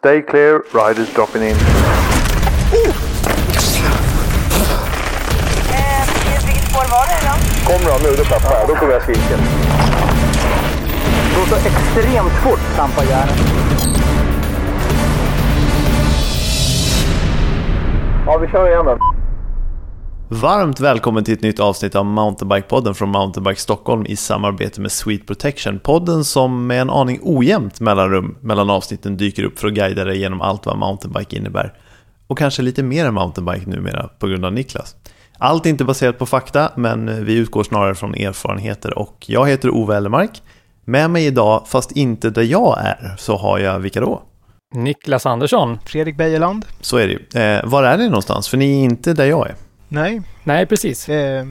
Stay clear, riders dropping in. Vilket spår var det då? Kom då, nu, då tappar jag. Då kommer jag skrika. Det går så extremt fort, trampar järnet. Ja, vi kör igen då. Varmt välkommen till ett nytt avsnitt av Mountainbike-podden från Mountainbike Stockholm i samarbete med Sweet Protection. Podden som med en aning ojämnt mellanrum mellan avsnitten dyker upp för att guida dig genom allt vad mountainbike innebär. Och kanske lite mer än mountainbike numera på grund av Niklas. Allt är inte baserat på fakta, men vi utgår snarare från erfarenheter och jag heter Ove Ellemark. Med mig idag, fast inte där jag är, så har jag vilka då? Niklas Andersson. Fredrik Bejerland? Så är det ju. Eh, var är ni någonstans? För ni är inte där jag är. Nej. Nej, precis. Eh,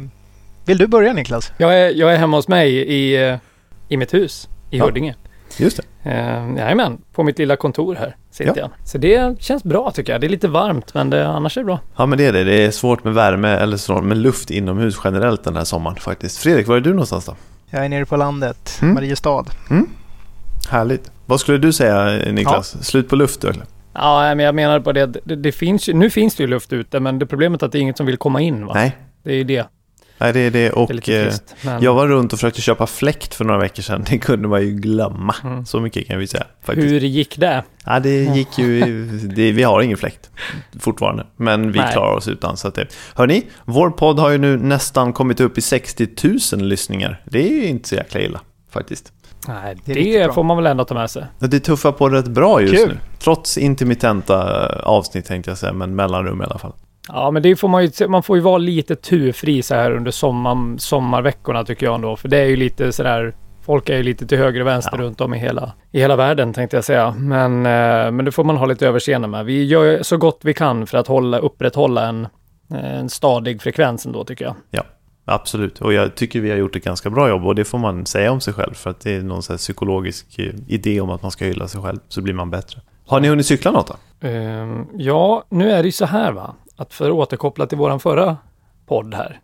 vill du börja Niklas? Jag är, jag är hemma hos mig i, i mitt hus i Ja. Huddinge. Just det. Eh, jajamän, på mitt lilla kontor här sitter Ja. jag. Så det känns bra tycker jag. Det är lite varmt men det, annars är det bra. Ja men det är det, det är svårt med värme eller så, med luft inomhus generellt den här sommaren faktiskt. Fredrik, var är du någonstans då? Jag är nere på landet, Mm. Mariestad. Härligt. Vad skulle du säga Niklas? Slut på luft eller? Ja, men jag menar på det, det, det finns ju, nu finns det ju luft ute men det problemet är att det är inget som vill komma in va? Nej. Det är ju det. Nej det är det Det är och lite eh, trist. Men jag var runt och försökte köpa fläkt för några veckor sedan. Det kunde man ju glömma. Mm. Så mycket kan vi säga. Faktiskt. hur gick det? Ja, det gick ju, det, vi har ingen fläkt fortfarande. Men vi Nej. klarar oss utan. Så att det, hörni, vår podd har ju nu nästan kommit upp i 60 000 lyssningar. Det är ju inte så jäkla illa faktiskt. Nej, Det det, får man väl ändå ta med sig. Det tuffar på rätt bra just Kul. nu. Trots intermittenta eh, avsnitt tänkte jag säga, men mellanrum i alla fall. Ja, men det får man ju, man får ju vara lite turfri så här under sommar, sommarveckorna tycker jag ändå. För det är ju lite sådär, folk är ju lite till höger och vänster Ja. runt om i hela, i hela världen tänkte jag säga. Men, eh, men det får man ha lite överseende med. Vi gör så gott vi kan för att hålla, upprätthålla en, en stadig frekvens ändå tycker jag. Absolut, och jag tycker vi har gjort ett ganska bra jobb och det får man säga om sig själv för att det är någon psykologisk eh, idé om att man ska hylla sig själv så blir man bättre. Har ni hunnit cykla något då? Ehm, ja, nu är det ju så här va, att för att återkoppla till våran förra podd här,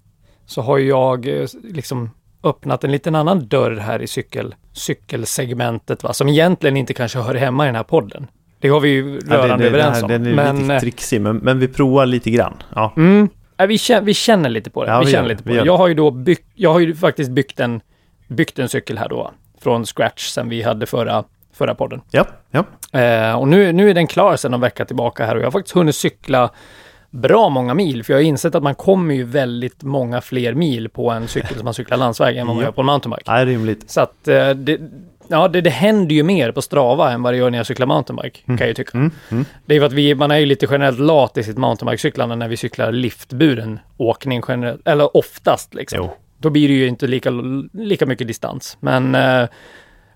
så har jag eh, liksom öppnat en liten annan dörr här i cykel, cykelsegmentet va, som egentligen inte kanske hör hemma i den här podden. Det har vi ju rörande Ja, det, det, överens om. Den är Men, lite eh, trixig, men, men vi provar lite grann. Ja. mm, ja, vi, känner, vi känner lite på det. Ja, vi vi känner lite på det. Jag har ju då byggt, jag har ju faktiskt byggt en, byggt en cykel här då, från scratch sen vi hade förra, förra podden. Ja, ja. Eh, och nu, nu är den klar sedan en vecka tillbaka här och jag har faktiskt hunnit cykla bra många mil, för jag har insett att man kommer ju väldigt många fler mil på en cykel som man cyklar landsväg än vad man Ja. gör på en mountainbike. Nej, rimligt. Så att eh, det, ja, det, det händer ju mer på Strava än vad det gör när jag cyklar mountainbike, kan jag ju tycka. Mm, mm. Det är för att vi, man är ju lite generellt lat i sitt mountainbikecyklande när vi cyklar liftburen åkning generellt, eller oftast liksom. Jo. Då blir det ju inte lika, lika mycket distans. Men, eh,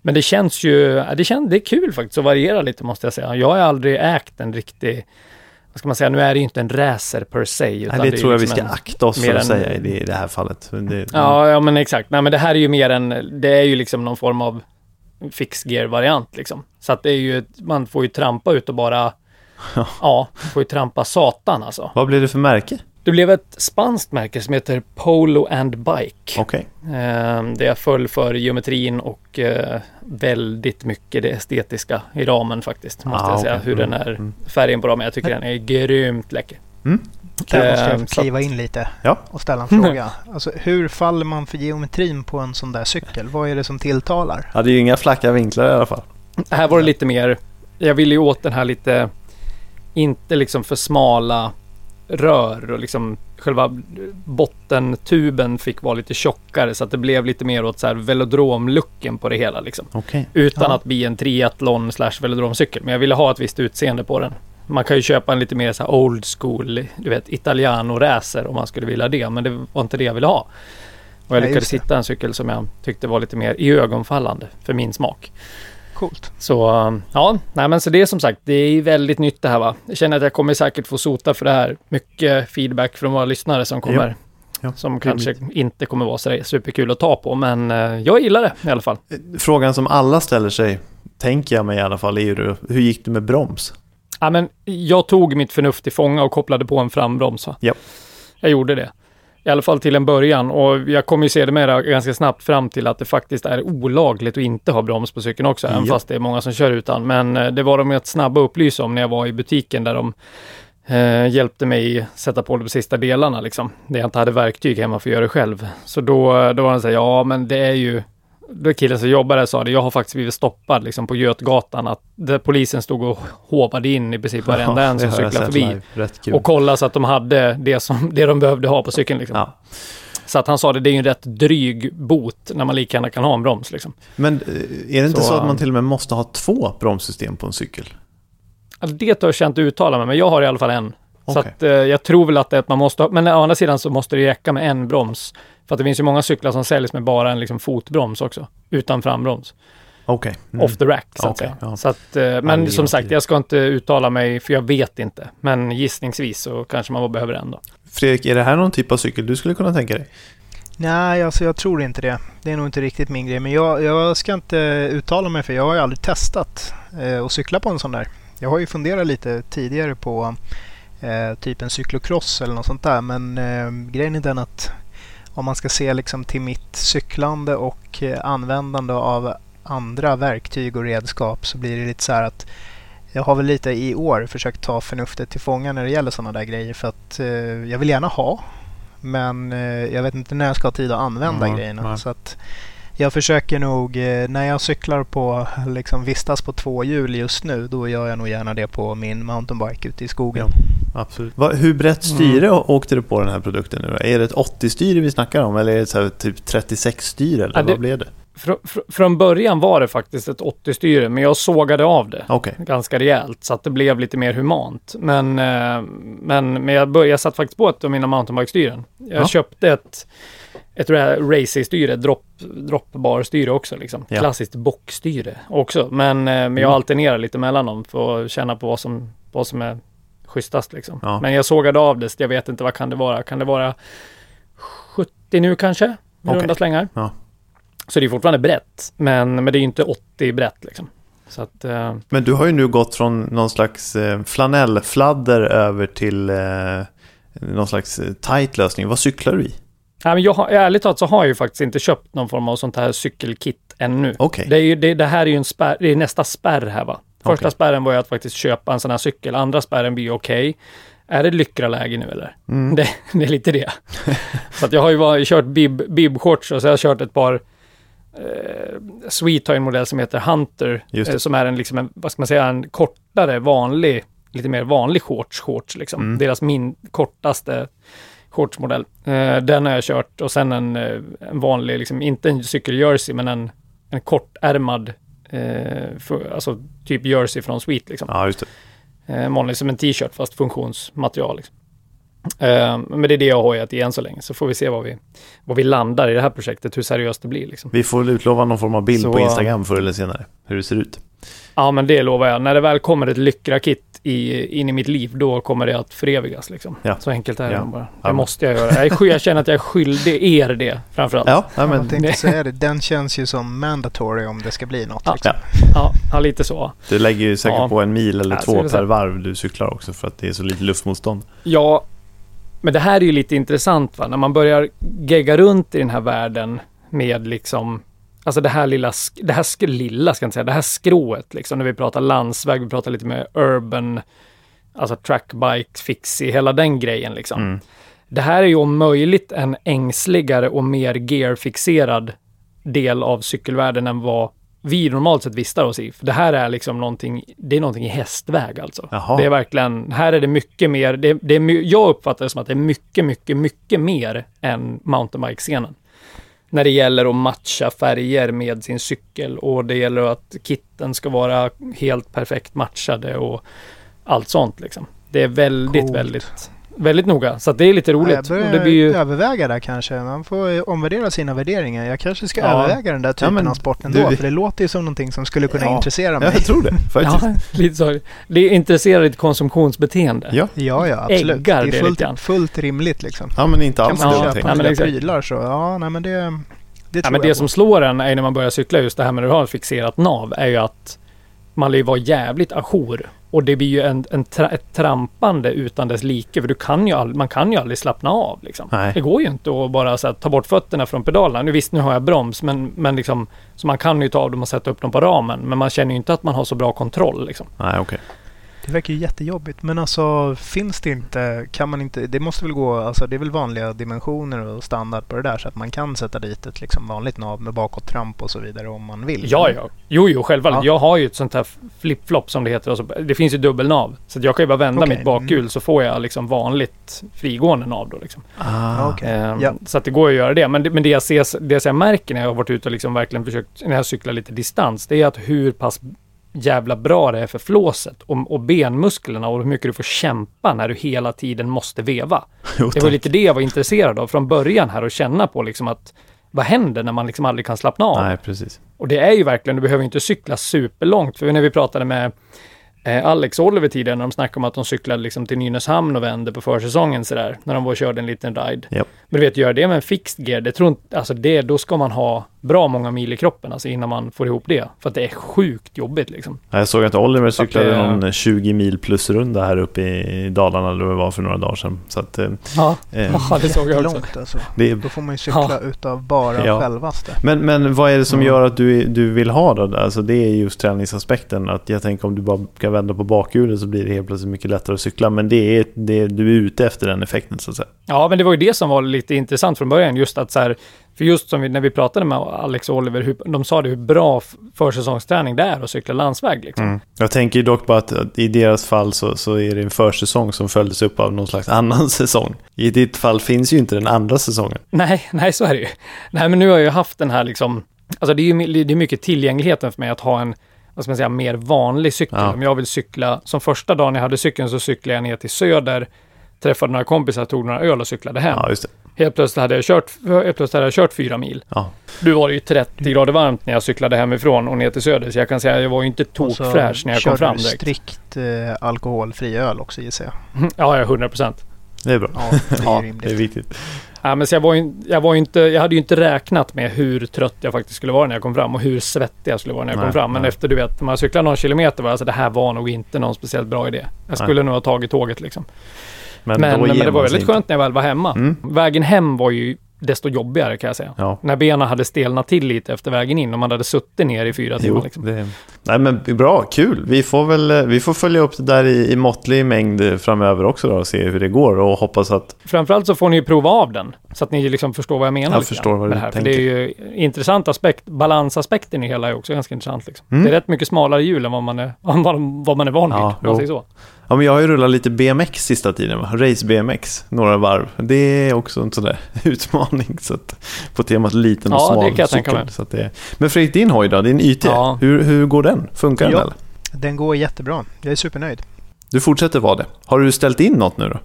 men det känns ju, det, känns, det är kul faktiskt att variera lite måste jag säga. Jag har aldrig ägt en riktig, vad ska man säga, nu är det ju inte en racer per se. utan Nej, det, är tror jag vi liksom ska en- akta oss för att en- säga i det, i det här fallet. Det, Ja, ja men exakt. Nej men det här är ju mer en, det är ju liksom någon form av fixgear-variant liksom. Så att det är ju, man får ju trampa ut och bara, ja, får ju trampa satan alltså. Vad blir det för märke? Det blev ett spanskt märke som heter Polo and Bike. Okej. Eh, Det jag föll för geometrin och eh, väldigt mycket det estetiska i ramen faktiskt. Måste Ah, jag säga. okej. Hur Mm, den är, mm. färgen på ramen. Jag tycker den är grymt läcker. Där måste Eh, jag så kliva in lite Ja. och ställa en fråga. Alltså, hur faller man för geometrin på en sån där cykel? Vad är det som tilltalar? Ja, det är ju inga flacka vinklar i alla fall. Här var det lite mer, jag ville ju åt den här lite, inte liksom för smala rör och liksom själva bottentuben fick vara lite tjockare så att det blev lite mer åt så här velodromlooken på det hela liksom. Okej. Utan Ja. att bli en triathlon slash velodromcykel. Men jag ville ha ett visst utseende på den. Man kan ju köpa en lite mer så old school, du vet, italiano-racer om man skulle vilja det. Men det var inte det jag ville ha. Och jag Nej, lyckades hitta en cykel som jag tyckte var lite mer iögonfallande för min smak. Coolt. Så um, ja, nej men så det är som sagt, det är väldigt nytt det här va. Jag känner att jag kommer säkert få sota för det här. Mycket feedback från våra lyssnare som kommer. Ja, som kanske inte kommer vara så superkul att ta på, men eh, jag gillar det i alla fall. Frågan som alla ställer sig, tänker jag mig i alla fall, är ju hur gick det med broms? Ja, men jag tog mitt förnuft till fånga och kopplade på en frambroms. Ja. Jag gjorde det. I alla fall till en början och jag kom ju sedermera ganska snabbt fram till att det faktiskt är olagligt att inte ha broms på cykeln också, även Ja. fast det är många som kör utan. Men eh, det var de rätt snabba upplysa om när jag var i butiken där de eh, hjälpte mig sätta på de sista delarna liksom. Där jag inte hade verktyg hemma för att göra det själv. Så då, då var han så här, ja men det är ju då killen som jobbar där sa det, jag har faktiskt blivit stoppad liksom på Götgatan, att där polisen stod och håvade in i princip varenda en det som cyklade förbi. Och kolla så att de hade det, som, det de behövde ha på cykeln. Liksom. Ja. Så att han sa det, det är ju en rätt dryg bot när man lika gärna kan ha en broms. Liksom. Men eh, är det inte så, Så, att man um, till och med måste ha två bromssystem på en cykel? Alltså, det har jag känt uttala mig, men jag har i alla fall en. Så Okej. att, eh, jag tror väl att att man måste men å andra sidan så måste det räcka med en broms. För att det finns ju många cyklar som säljs med bara en liksom, fotbroms också, utan frambroms. Okej. Mm. Off the rack, så att Okej, säga. ja. Så att, eh, men som sagt, jag ska inte uttala mig, för jag vet inte. Men gissningsvis så kanske man behöver en då. Fredrik, är det här någon typ av cykel du skulle kunna tänka dig? Nej, alltså jag tror inte det. Det är nog inte riktigt min grej. Men jag, jag ska inte uttala mig för jag har ju aldrig testat eh, att cykla på en sån där. Jag har ju funderat lite tidigare på eh, typ en cyklocross eller något sånt där. Men eh, grejen är den att om man ska se liksom till mitt cyklande och eh, användande av andra verktyg och redskap så blir det lite så här att jag har väl lite i år försökt ta förnuftet till fånga när det gäller sådana där grejer för att eh, jag vill gärna ha men eh, jag vet inte när jag ska ha tid att använda Ja, grejerna. nej. Så att jag försöker nog, eh, när jag cyklar på, liksom vistas på två hjul just nu, då gör jag nog gärna det på min mountainbike ute i skogen. Absolut. Va, hur brett styre å- åkte du på den här produkten nu då? Är det ett 80-styre vi snackar om eller är det så här typ 36-styre eller Ja, det- vad blev det? Fr fr från början var det faktiskt ett 80-styre, men jag sågade av det. Okej. ganska rejält så att det blev lite mer humant. Men, eh, men, men jag, började, jag satt faktiskt på ett av mina mountainbike-styren. Jag Ja. köpte ett, ett racing-styre, drop, droppbar-styre också liksom. Ja. Klassiskt bockstyre också. Men, eh, men jag Mm. alternerar lite mellan dem för att känna på vad som, vad som är schysstast liksom. Ja. Men jag sågade av det, så jag vet inte vad kan det vara. Kan det vara 70 nu kanske? I Okej. runda slängar. Ja. Så det är fortfarande brett, men, men det är ju inte 80 brett liksom. Så att, eh, Men du har ju nu gått från någon slags eh, flanellfladder över till eh, någon slags eh, tight lösning. Vad cyklar du i? Ja, men jag har, ärligt talat så har jag ju faktiskt inte köpt någon form av sånt här cykelkit ännu. Okej. Det, är ju, det, det här är ju en spärr, det är nästa spärr här va. Första Okej. spärren var ju att faktiskt köpa en sån här cykel. Andra spärren blir ju okej. Är det lyckraläge nu eller? Mm. Det, det är lite det. så att jag har ju varit, kört bib, bib-shorts och så har jag kört ett par eh, Sweet har en modell som heter Hunter. Eh, som är en, liksom en, vad ska man säga, en kortare vanlig, lite mer vanlig shorts, shorts liksom. Mm. Deras min kortaste shortsmodell. Eh, den har jag kört och sen en, eh, en vanlig, liksom, inte en cykeljersey men en, en kortärmad, eh, för, alltså typ jersey från Sweet liksom. Ja, just det. Eh, vanlig som en t-shirt fast funktionsmaterial. Liksom. Men det är det jag har hojat i än så länge, så får vi se vad vi, vad vi landar i det här projektet, hur seriöst det blir. Liksom. Vi får utlova någon form av bild Så- på Instagram förr eller senare. Hur det ser ut. Ja, men det lovar jag. När det väl kommer ett lyckrakit i, in i mitt liv, då kommer det att förevigas. Liksom. Ja. Så enkelt är det Ja. nog bara. Det Ja, måste jag göra. Jag, jag känner att jag är skyldig er det, framförallt. Ja, ja jag men tänkte säga det, den känns ju som mandatory om det ska bli något. Ja. Liksom. Ja, ja, lite så. du lägger ju säkert Ja. på en mil eller två det per så. varv du cyklar också för att det är så lite luftmotstånd. Ja, men det här är ju lite intressant va, när man börjar gegga runt i den här världen med liksom Alltså det här lilla, det här lilla ska jag inte säga, det här skrået liksom när vi pratar landsväg, vi pratar lite mer urban, alltså trackbike, fixie, hela den grejen liksom. Mm. Det här är ju om möjligt en ängsligare och mer gearfixerad del av cykelvärlden än vad vi normalt sett vistar oss i. För det här är liksom någonting, det är någonting i hästväg alltså. Jaha. Det är verkligen, här är det mycket mer, det, det är, jag uppfattar det som att det är mycket, mycket, mycket mer än mountainbike-scenen. När det gäller att matcha färger med sin cykel och det gäller att kitten ska vara helt perfekt matchade och allt sånt liksom. Det är väldigt, Coolt. väldigt, väldigt noga. Så att det är lite Ja, jag roligt. och börjar det blir ju... överväga där kanske. Man får omvärdera sina värderingar. Jag kanske ska Ja. överväga den där typen men av sport du- ändå. För det låter ju som någonting som skulle kunna Ja. intressera mig. Ja, jag tror det faktiskt. Ja, lite så. Det är intresserar ditt konsumtionsbeteende. Ja, Ja, ja, absolut. Äggar det det är lite grann. fullt, fullt rimligt liksom. ja men inte Kan alls man det Ja, jag köpa prylar så, ja, nej men det, det Ja, men det som slår en är när man börjar cykla just det här med att ha ett fixerat nav är ju att man ju vara jävligt ajour Och det blir ju en, en tra, ett trampande utan dess like, för du kan ju all, man kan ju aldrig slappna av. Liksom. Det går ju inte att bara här, ta bort fötterna från pedalerna. Nu visst, nu har jag broms, men, men liksom, så man kan ju ta av dem och sätta upp dem på ramen. Men man känner ju inte att man har så bra kontroll. Liksom. Nej, okej. Det verkar ju jättejobbigt. Men alltså finns det inte, kan man inte, det måste väl gå, alltså det är väl vanliga dimensioner och standard på det där så att man kan sätta dit ett liksom vanligt nav med bakåttramp och så vidare om man vill. Ja, ja. Jo, jo, självfallet. Ja. Jag har ju ett sånt här flip-flop som det heter. Alltså, det finns ju dubbelnav. Så att jag kan ju bara vända Okej, mitt bakhjul så får jag liksom vanligt frigående nav då. Liksom. Ah, Okej. Ehm, Ja. Så att det går att göra det. Men det, men det, jag ser, det jag märker när jag har varit ute och liksom verkligen försökt, när jag cyklar lite distans, det är att hur pass jävla bra det är för flåset och, och benmusklerna och hur mycket du får kämpa när du hela tiden måste veva. jo, Det var lite det jag var intresserad av från början här och känna på liksom att vad händer när man liksom aldrig kan slappna av? Nej, precis. Och det är ju verkligen, du behöver inte cykla superlångt. För när vi pratade med eh, Alex och Oliver tidigare, när de snackade om att de cyklade liksom till Nynäshamn och vände på försäsongen sådär, när de var och körde en liten ride. Japp. Men du vet, gör det med en fixed gear, det tror inte, alltså det, då ska man ha bra många mil i kroppen, alltså innan man får ihop det. För att det är sjukt jobbigt liksom. Ja, Jag såg att Oliver att cyklade det- någon 20 mil plus runda här uppe i Dalarna, eller det var för några dagar sedan. Så att, eh, Ja, eh, ja det såg jag också. Långt alltså. det är Då får man ju cykla Ja. utav bara Ja. självaste. Men, men vad är det som Mm. gör att du, du vill ha det? Alltså det är just träningsaspekten. Att jag tänker om du bara kan vända på bakhjulet så blir det helt plötsligt mycket lättare att cykla. Men det är, det, du är ute efter den effekten så att säga. Ja, men det var ju det som var lite intressant från början, just att så här, för just som vi, när vi pratade med Alex och Oliver, hur, de sa det hur bra försäsongsträning det är att cykla landsväg liksom. Jag tänker dock på att i deras fall så, så är det en försäsong som följdes upp av någon slags annan säsong. I ditt fall finns ju inte den andra säsongen. Nej, nej så är det ju. Nej, men nu har jag ju haft den här liksom, alltså det är ju det är mycket tillgängligheten för mig att ha en, vad ska man säga, mer vanlig cykel. Ja. Om jag vill cykla, som första dagen jag hade cykeln så cyklade jag ner till Söder, träffade några kompisar, tog några öl och cyklade hem. Ja, just det. Helt plötsligt hade jag kört, helt plötsligt hade jag kört fyra mil. Ja. Nu var det ju 30 grader varmt när jag cyklade hemifrån och ner till Söder, så jag kan säga att jag var ju inte tokfräsch när jag kom körde fram du direkt. strikt eh, alkoholfri öl också gissar jag. Ja, ja, 100 procent. Det är bra. Ja, det är Ja, Det är viktigt. Ja, men så jag, var ju, jag, var ju inte, jag hade ju inte räknat med hur trött jag faktiskt skulle vara när jag kom fram och hur svettig jag skulle vara när jag Nej, kom fram. Men nej. efter du vet, när man cyklar någon kilometer var jag så det här var nog inte någon speciellt bra idé. Jag skulle nog ha tagit tåget liksom. Men, Men, men, det var väldigt skönt när jag väl var hemma. Mm. Vägen hem var ju desto jobbigare kan jag säga. Ja. När benen hade stelnat till lite efter vägen in och man hade suttit ner i fyra timmar. Jo, Liksom. det, nej men bra, kul. Vi får väl eh, vi får följa upp det där i, i måttlig mängd framöver också då och se hur det går och hoppas att Framförallt så får ni ju prova av den. Så att ni liksom förstår vad jag menar. Jag förstår vad du det här. För tänker. Det är ju intressant aspekt. Balansaspekten i hela är också ganska intressant. Liksom. Mm. Det är rätt mycket smalare hjul än vad man är, vad man, vad man är van vid. Ja, Ja, men jag har ju rullat lite BMX sista tiden? Race BMX, några varv. Det är också en sån där utmaning så att, på temat liten och Ja, det smal kan jag tänka cykel. mig. Så att det, men Fredrik, din hoj då, din YT, Ja. hur, hur går den? Funkar den Ja. eller? Den går jättebra. Jag är supernöjd. Du fortsätter vara det. Har du ställt in något nu då?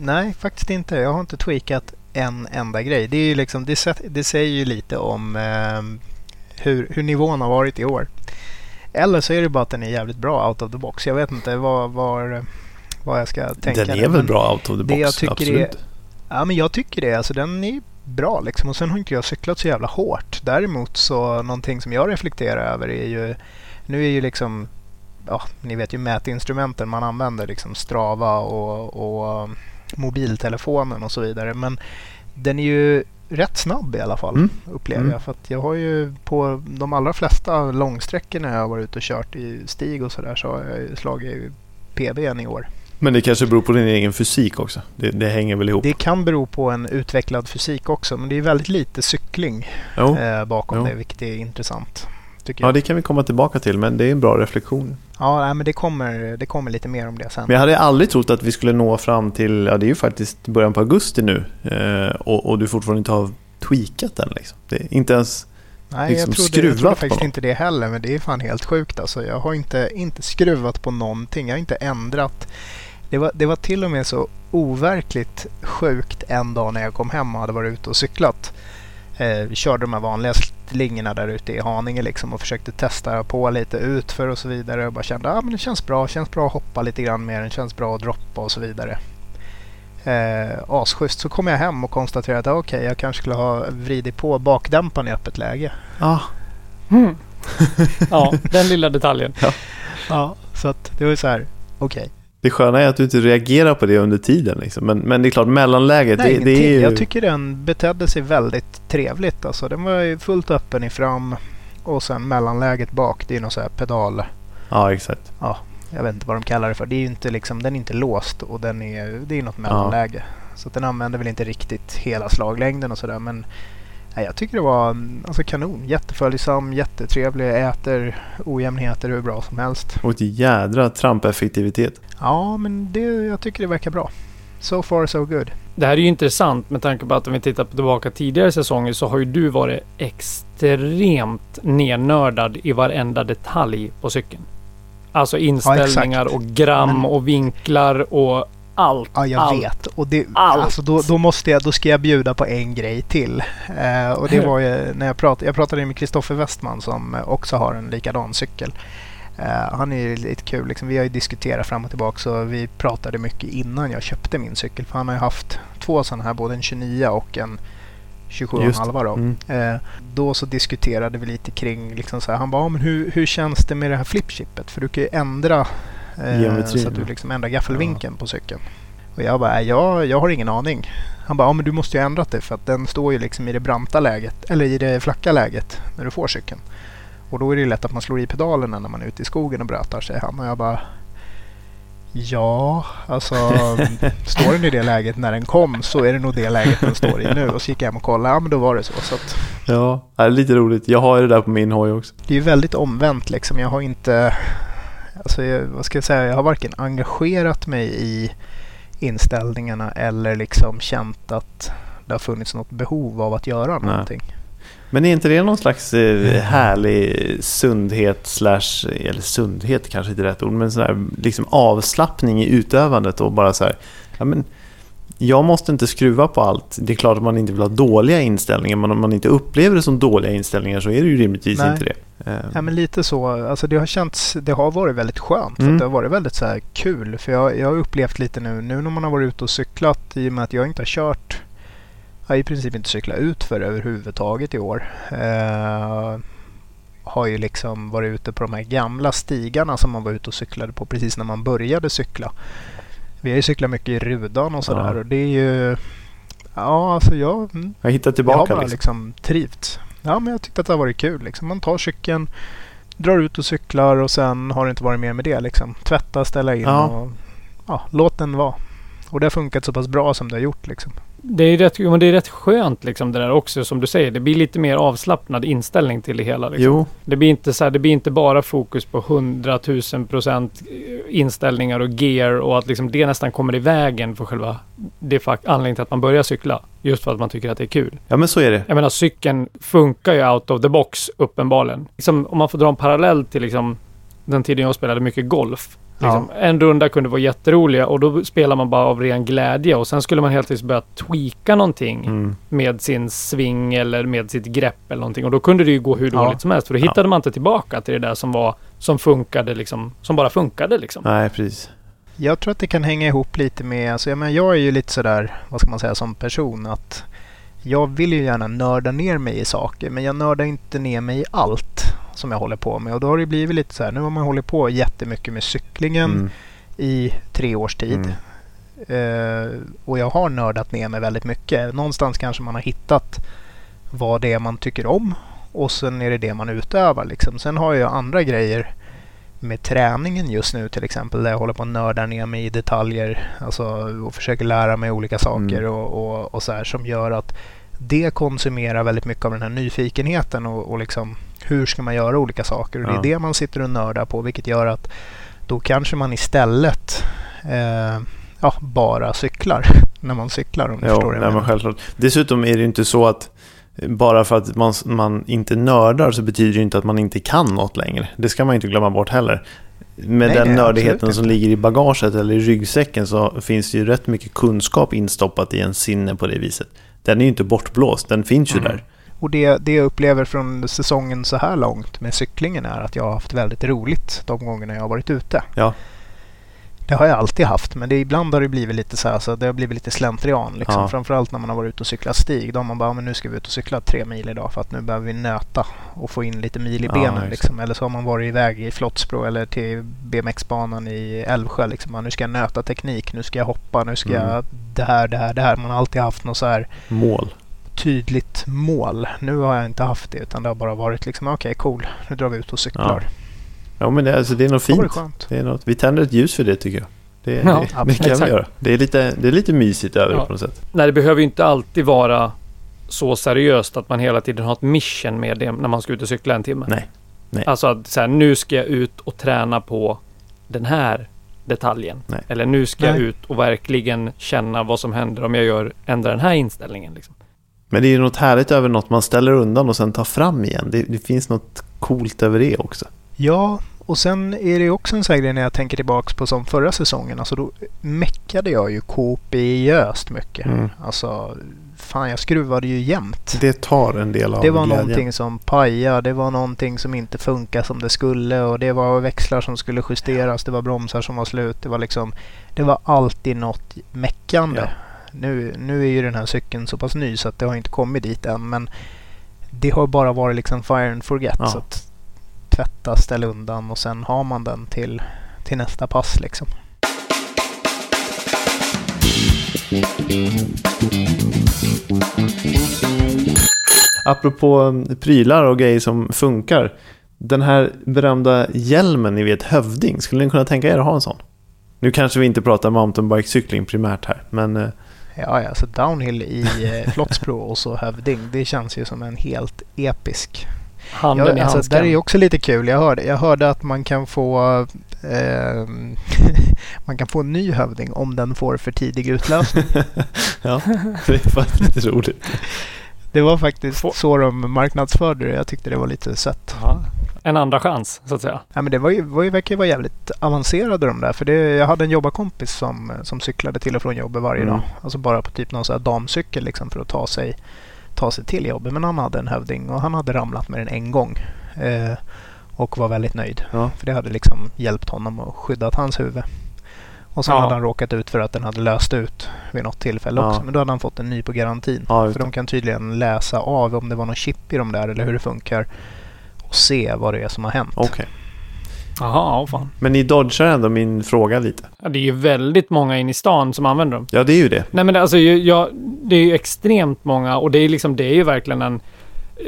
Nej, faktiskt inte. Jag har inte tweakat en enda grej. Det, är ju liksom, det, det säger ju lite om ehm, hur, hur nivån har varit i år. Eller så är det bara att den är jävligt bra out of the box. Jag vet inte vad, var, vad jag ska tänka. den är väl bra out of the box, jag tycker absolut. är- Ja, men jag tycker det. Alltså, den är bra liksom. Och sen har inte jag cyklat så jävla hårt. Däremot så någonting som jag reflekterar över är ju... Nu är ju liksom... Ja, ni vet ju mätinstrumenten man använder. Liksom Strava och, och mobiltelefonen och så vidare. Men den är ju rätt snabb i alla fall Mm. upplever Mm. jag. För att jag har ju på de allra flesta långsträckorna jag har varit ute och kört i stig och sådär så har jag slagit PBn i år. Men det kanske beror på din egen fysik också. Det, det hänger väl ihop? Det kan bero på en utvecklad fysik också men det är väldigt lite cykling Jo. eh, bakom jo. det vilket är intressant. Ja, jag. det kan vi komma tillbaka till, men det är en bra reflektion. Ja, men det kommer, det kommer lite mer om det sen. Men jag hade aldrig trott att vi skulle nå fram till, ja det är ju faktiskt början på augusti nu, eh, och, och du fortfarande inte har tweakat den liksom. Det inte ens... nej, liksom jag trodde, jag trodde faktiskt inte det heller men det är fan helt sjukt alltså. Jag har inte, inte skruvat på någonting. Jag har inte ändrat. Det var, det var till och med så overkligt sjukt en dag när jag kom hem och hade varit ute och cyklat. Eh, körde de här vanliga slingorna där ute i Haninge liksom och försökte testa på lite utför och så vidare och bara kände att ah, men det känns bra, känns bra att hoppa lite grann mer, det känns bra att droppa och så vidare. Eh, asschysst. Så kom jag hem och konstaterade att ah, okej, jag kanske skulle ha vridit på bakdämparen i öppet läge. Ah, Mm. ja, den lilla detaljen. Ja, så att det var ju så här. okej. Det sköna är att du inte reagerar på det under tiden. Liksom. Men, men det är klart, mellanläget, Nej, det, det är ju... Jag tycker den betedde sig väldigt trevligt. Alltså, den var ju fullt öppen i fram och sen mellanläget bak. Det är någon så här pedal. Ja, exakt. Jag vet inte vad de kallar det för. Det är inte liksom, den är inte låst och den är, det är något mellanläge. Så att den använder väl inte riktigt hela slaglängden och sådär. Men nej, jag tycker det var alltså, kanon. Jätteföljsam, jättetrevlig, äter ojämnheter hur bra som helst. Och ett jädra trampeffektivitet. Ja, men det, jag tycker det verkar bra. So far so good. Det här är ju intressant med tanke på att om vi tittar på tillbaka tidigare säsonger så har ju du varit extremt nernördad i varenda detalj på cykeln. Alltså inställningar exakt. och gram Men- och vinklar och allt. Ja, jag allt. vet. Och det, Allt. alltså, då, då, måste jag, då ska jag bjuda på en grej till. Eh, och det var ju när jag pratade, jag pratade med Kristoffer Westman som också har en likadan cykel. Eh, han är lite kul. Liksom, vi har ju diskuterat fram och tillbaka så vi pratade mycket innan jag köpte min cykel. För han har ju haft två sådana här, både en 29 och en 27,5 då. Mm. Eh, då så diskuterade vi lite kring, liksom så här, han bara, "Ja, men hur, hur känns det med det här flipchippet? För du kan ju ändra eh, så att du ja. liksom ändrar gaffelvinkeln på cykeln. Och jag bara, "Nej, jag, jag har ingen aning. Han bara, ja men du måste ju ha ändrat det för att den står ju liksom i det branta läget, eller i det flacka läget när du får cykeln. Och då är det ju lätt att man slår i pedalerna när man är ute i skogen och brötar sig han. Och jag bara, ja, alltså står den i det läget när den kom så är det nog det läget den står i nu. Och så gick jag hem och kollade, ja men då var det så. så att, Ja, det är lite roligt. Jag har ju det där på min hoj också. det är ju väldigt omvänt liksom. Jag har inte, alltså jag, vad ska jag säga, jag har varken engagerat mig i inställningarna eller liksom känt att det har funnits något behov av att göra Nej. Men är inte det någon slags eh, härlig sundhet slash, eller sundhet kanske inte är rätt ord, men sån här liksom avslappning i utövandet och bara så här, ja men jag måste inte skruva på allt. Det är klart att man inte vill ha dåliga inställningar, men om man inte upplever det som dåliga inställningar så är det ju rimligtvis Nej. inte det. Eh, Ja, men lite så. Alltså det har känts, det har varit väldigt skönt. Mm. det har varit väldigt så kul. För jag, jag har upplevt lite nu, nu när man har varit ute och cyklat i och med att jag inte har kört, har i princip inte cyklat ut för överhuvudtaget i år. Eh, har ju liksom varit ute på de här gamla stigarna som man var ute och cyklade på precis när man började cykla. Vi har ju cyklat mycket i Rudan och sådär Ja. och det är ju, ja alltså jag, mm, jag hittar jag har tillbaka bara liksom. liksom trivts. Ja, men jag tyckte att det har varit kul. Liksom. Man tar cykeln, drar ut och cyklar och sen har det inte varit mer med det. Liksom. Tvätta, ställa in Ja. och ja, låt den vara. Och det har funkat så pass bra som det har gjort. Liksom. Det är, rätt, men det är rätt skönt liksom det där också som du säger. Det blir lite mer avslappnad inställning till det hela. Liksom. Jo, Det blir inte så här, det blir inte bara fokus på 100 000 procent inställningar och gear och att liksom det nästan kommer i vägen för själva det fakt- anledningen till att man börjar cykla. Just för att man tycker att det är kul. ja men så är det. Jag menar cykeln funkar ju out of the box uppenbarligen. Liksom, om man får dra en parallell till liksom, den tiden jag spelade mycket golf. Liksom, En runda kunde vara jätteroliga och då spelar man bara av ren glädje och sen skulle man helt enkelt börja tweaka någonting Mm. med sin sving eller med sitt grepp eller någonting. Och då kunde det ju gå hur Ja. dåligt som helst. För då Ja. hittade man inte tillbaka till det där som var som funkade liksom. Som bara funkade liksom. Nej, precis. Jag tror att det kan hänga ihop lite med, alltså, jag, menar, jag är ju lite sådär, vad ska man säga, som person att jag vill ju gärna nörda ner mig i saker men jag nördar inte ner mig i allt som jag håller på med. Och då har det blivit lite så här, nu har man hållit på jättemycket med cyklingen Mm. i tre års tid. Mm. Eh, och jag har nördat ner mig väldigt mycket. Någonstans kanske man har hittat vad det är man tycker om och sen är det det man utövar. Liksom. Sen har jag andra grejer med träningen just nu till exempel där jag håller på att nörda ner mig i detaljer alltså, och försöker lära mig olika saker Mm. och, och, och så här som gör att det konsumerar väldigt mycket av den här nyfikenheten och, och liksom hur ska man göra olika saker och det Ja. är det man sitter och nördar på vilket gör att då kanske man istället eh, ja, bara cyklar när man cyklar om du Ja, förstår nej, men självklart. Dessutom är det inte så att bara för att man, man inte nördar så betyder det inte att man inte kan något längre. Det ska man inte glömma bort heller. Med Nej, den nej, nördigheten som ligger i bagaget eller i ryggsäcken så finns det ju rätt mycket kunskap instoppat i en sinne på det viset. Den är ju inte bortblåst, den finns ju Mm. där. Och det, det jag upplever från säsongen så här långt med cyklingen är att jag har haft väldigt roligt de gångerna jag har varit ute. Ja. Det har jag alltid haft men det, ibland har det blivit lite så här, så det har blivit lite slentrian. Liksom. Ja. Framförallt när man har varit ute och cyklat stig. Då har man bara, "Ja, men nu ska vi ut och cykla tre mil idag för att nu behöver vi nöta och få in lite mil i Ja, benen. exakt. liksom. Eller så har man varit iväg i Flottsbro eller till BMX-banan i Älvsjö. Liksom. "Ja, Nu ska jag nöta teknik, nu ska jag hoppa, nu ska Mm. jag det här, det här, det här. Man har alltid haft något så här Mål. Tydligt mål. Nu har jag inte haft det utan det har bara varit liksom okej cool, nu drar vi ut och cyklar. Ja men det, alltså, det är något Det fint. skönt. Det är något, vi tänder ett ljus för det tycker jag. Det, Ja, det, det kan vi göra. Det är, lite, det är lite mysigt över det Ja. på något sätt. Nej, det behöver ju inte alltid vara så seriöst att man hela tiden har ett mission med det när man ska ut och cykla en timme. Nej. Nej. Alltså att så här, nu ska jag ut och träna på den här detaljen. Nej. Eller nu ska jag Nej. ut och verkligen känna vad som händer om jag gör, ändrar den här inställningen. Liksom. Men det är ju något härligt över något man ställer undan och sen tar fram igen. Det, det finns något coolt över det också. Ja, och sen är det också en sån här grej när jag tänker tillbaks på som förra säsongen. Alltså då meckade jag ju kopiöst mycket. Mm. Alltså, fan jag skruvade ju jämt. Det tar en del av Det var glädjen. någonting som pajade, det var någonting som inte funkar som det skulle och det var växlar som skulle justeras, det var bromsar som var slut. Det var liksom, det var alltid något meckande. Ja. Nu, nu är ju den här cykeln så pass ny så att det har inte kommit dit än men det har bara varit liksom fire and forget. Ja. Så att tvätta, ställa undan och sen har man den till, till nästa pass liksom. Apropå um, prylar och grejer som funkar. Den här berömda hjälmen ni vet, hövding. Skulle ni kunna tänka er att ha en sån? Nu kanske vi inte pratar mountainbike-cykling primärt här, men eh, Ja, ja, så downhill i eh, Flottsbro och så hövding. Det känns ju som en helt episk Handen i Ja, alltså, där är ju också lite kul. Jag hörde, jag hörde att man kan få eh, man kan få en ny hövding om den får för tidig utlösning. ja, det är faktiskt lite roligt. Det var faktiskt så de marknadsförde det. Jag tyckte det var lite sött. Ja. En andra chans, så att säga. Ja, men det var ju, var ju, verkar ju vara jävligt avancerade de där. För det, jag hade en jobbarkompis som, som cyklade till och från jobbet varje Mm. dag. Alltså bara på typ någon här damcykel liksom för att ta sig, ta sig till jobbet. Men han hade en hövding och han hade ramlat med den en gång. Eh, och var väldigt nöjd. Ja. För det hade liksom hjälpt honom och skyddat hans huvud. Och sen Ja. hade han råkat ut för att den hade löst ut vid något tillfälle Ja. också. Men då hade han fått en ny på garantin. Ja, För de kan tydligen läsa av om det var någon chip i de där eller hur det funkar. Och se vad det är som har hänt. Okej. Jaha, åh fan. Men ni dodgar ändå min fråga lite. Ja, det är ju väldigt många in i stan som använder dem. Ja, det är ju det. Nej men det- alltså, jag, det är ju extremt många och det är liksom, det är ju verkligen en...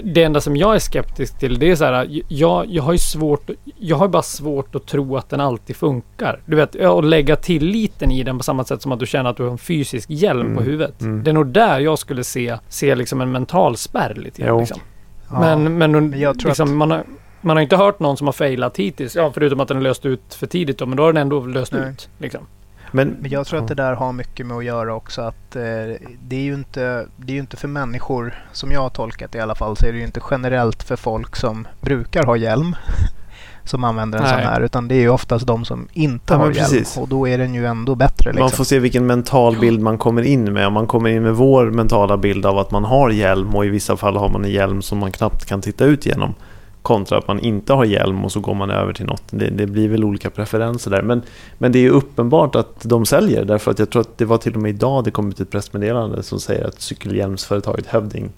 Det enda som jag är skeptisk till det är så här, jag, jag har ju svårt, jag har bara svårt att tro att den alltid funkar. Du vet, att lägga tilliten i den på samma sätt som att du känner att du har en fysisk hjälm Mm, på huvudet. mm. Det är nog där jag skulle se, se liksom en mental spärr lite grann. Liksom. Ja. Men, men, Men jag tror liksom, att- man, har, man har inte hört någon som har failat hittills. Ja, förutom att den är löst ut för tidigt då, men då har den ändå löst Nej. ut. Liksom. Men, Men jag tror att det där har mycket med att göra också att eh, det är ju inte, det är ju inte för människor, som jag har tolkat i alla fall, så är det ju inte generellt för folk som brukar ha hjälm som använder en Nej. sån här, utan det är ju oftast de som inte Ja, har hjälm precis. och då är den ju ändå bättre. Liksom. Man får se vilken mental bild man kommer in med. Om man kommer in med vår mentala bild av att man har hjälm och i vissa fall har man en hjälm som man knappt kan titta ut genom. Kontra att man inte har hjälm och så går man över till något. Det, det blir väl olika preferenser där. Men, men det är ju uppenbart att de säljer. Därför att jag tror att det var till och med idag det kom ut ett pressmeddelande som säger att cykelhjälmsföretaget Hövding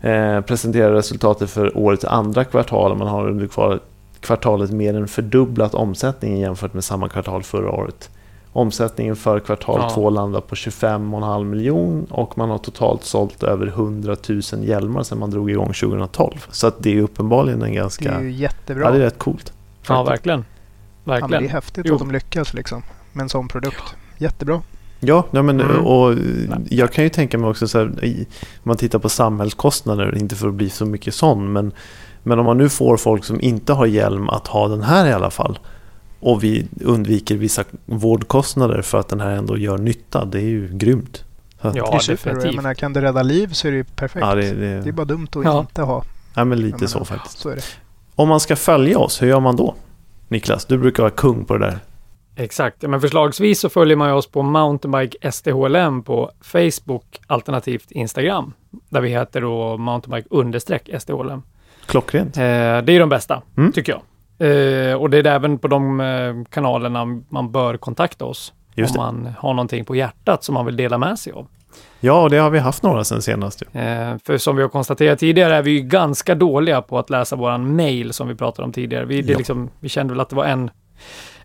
eh, presenterar resultatet för årets andra kvartal. Man har under kvar- kvartalet mer än fördubblat omsättningen jämfört med samma kvartal förra året. Omsättningen för kvartal Ja. två landar på 25,5 miljon och man har totalt sålt över 100 000 hjälmar sedan man drog igång 2012. Så att det är uppenbarligen en Det ganska... är ju jättebra. Ja, det är rätt coolt. Ja, faktiskt. verkligen. Ja, men Verkligen. det är häftigt Jo. att de lyckas liksom, med en sån produkt. Jättebra. Ja, ja men Mm. och jag kan ju tänka mig också så här, om man tittar på samhällskostnader, inte för att bli så mycket sån, men, men om man nu får folk som inte har hjälm att ha den här i alla fall och vi undviker vissa vårdkostnader för att den här ändå gör nytta, det är ju grymt. Så Ja, det är definitivt. menar, kan det rädda liv så är det ju perfekt. ja, det, det, Det är bara dumt att Ja. inte ha. ja, men lite menar, så faktiskt. Så är det. Om man ska följa oss, hur gör man då? Niklas, du brukar vara kung på det där. Exakt, men förslagsvis så följer man ju oss på Mountainbike STHLM på Facebook alternativt Instagram. Där vi heter då Mountainbike understreck STHLM. Klockrent. Eh, det är de bästa, Mm. tycker jag. Eh, och det är även på de eh, kanalerna man bör kontakta oss. Just om man har någonting på hjärtat som man vill dela med sig av. Ja, och det har vi haft några sen senast. ju. Eh, för som vi har konstaterat tidigare är vi ju ganska dåliga på att läsa våran mail som vi pratade om tidigare. Vi, det Ja. liksom, vi kände väl att det var en,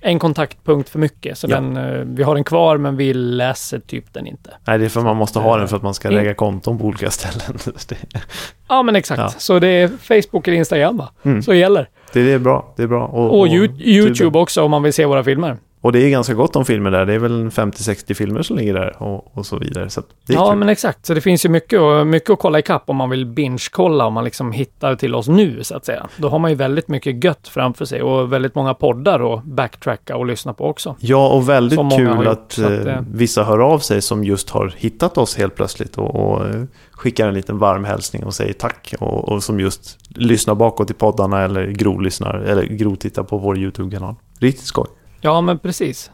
en kontaktpunkt för mycket. Så Ja. den, eh, vi har den kvar men vi läser typ den inte. Nej, det är för man måste ha den för att man ska lägga konton på olika ställen. Ja men exakt. Ja. Så det är Facebook eller Instagram va? Mm. Så gäller. det är bra. Det är bra. Och, Och, Ju- YouTube också om man vill se våra filmer. Och det är ganska gott om filmer där. Det är väl en 50-60 filmer som ligger där och, och så vidare. Så Ja kul. men exakt. Så det finns ju mycket, mycket att kolla ikapp om man vill binge-kolla om man liksom hittar till oss nu så att säga. Då har man ju väldigt mycket gött framför sig och väldigt många poddar att backtracka och lyssna på också. Ja, och väldigt kul att, att, eh, eh, vissa hör av sig som just har hittat oss helt plötsligt och, och eh, skickar en liten varm hälsning och säger tack. Och, och som just lyssnar bakåt i poddarna eller grovlyssnar eller grovtittar på vår YouTube-kanal. Riktigt skoj. Ja men precis.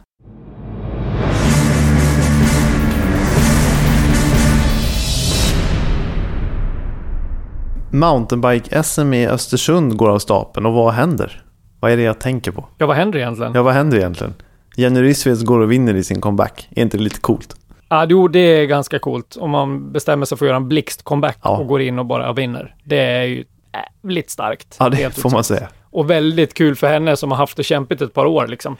Mountainbike-SM i Östersund går av stapeln och vad händer? Vad är det jag tänker på? Ja vad händer egentligen? Ja, vad händer egentligen? Jenny Rissveds går och vinner i sin comeback. Är inte det lite coolt? Ja, jo, det är ganska coolt om man bestämmer sig för att göra en blixt-comeback Ja. och går in och bara vinner. Det är ju jävligt starkt. Ja, det får man säga. Och väldigt kul för henne som har haft det kämpigt ett par år liksom.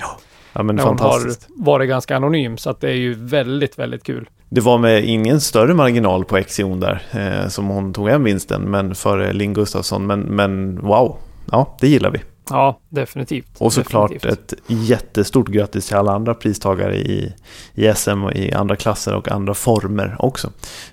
Ja, men när hon fantastiskt. har varit ganska anonym. Så att det är ju väldigt, väldigt kul. Det var med ingen större marginal på Exion där eh, som hon tog hem vinsten, men för Linn Gustafsson. Men, men wow, ja, det gillar vi. Ja, definitivt. Och såklart Definitivt. ett jättestort grattis till alla andra pristagare i, i SM och i andra klasser och andra former också.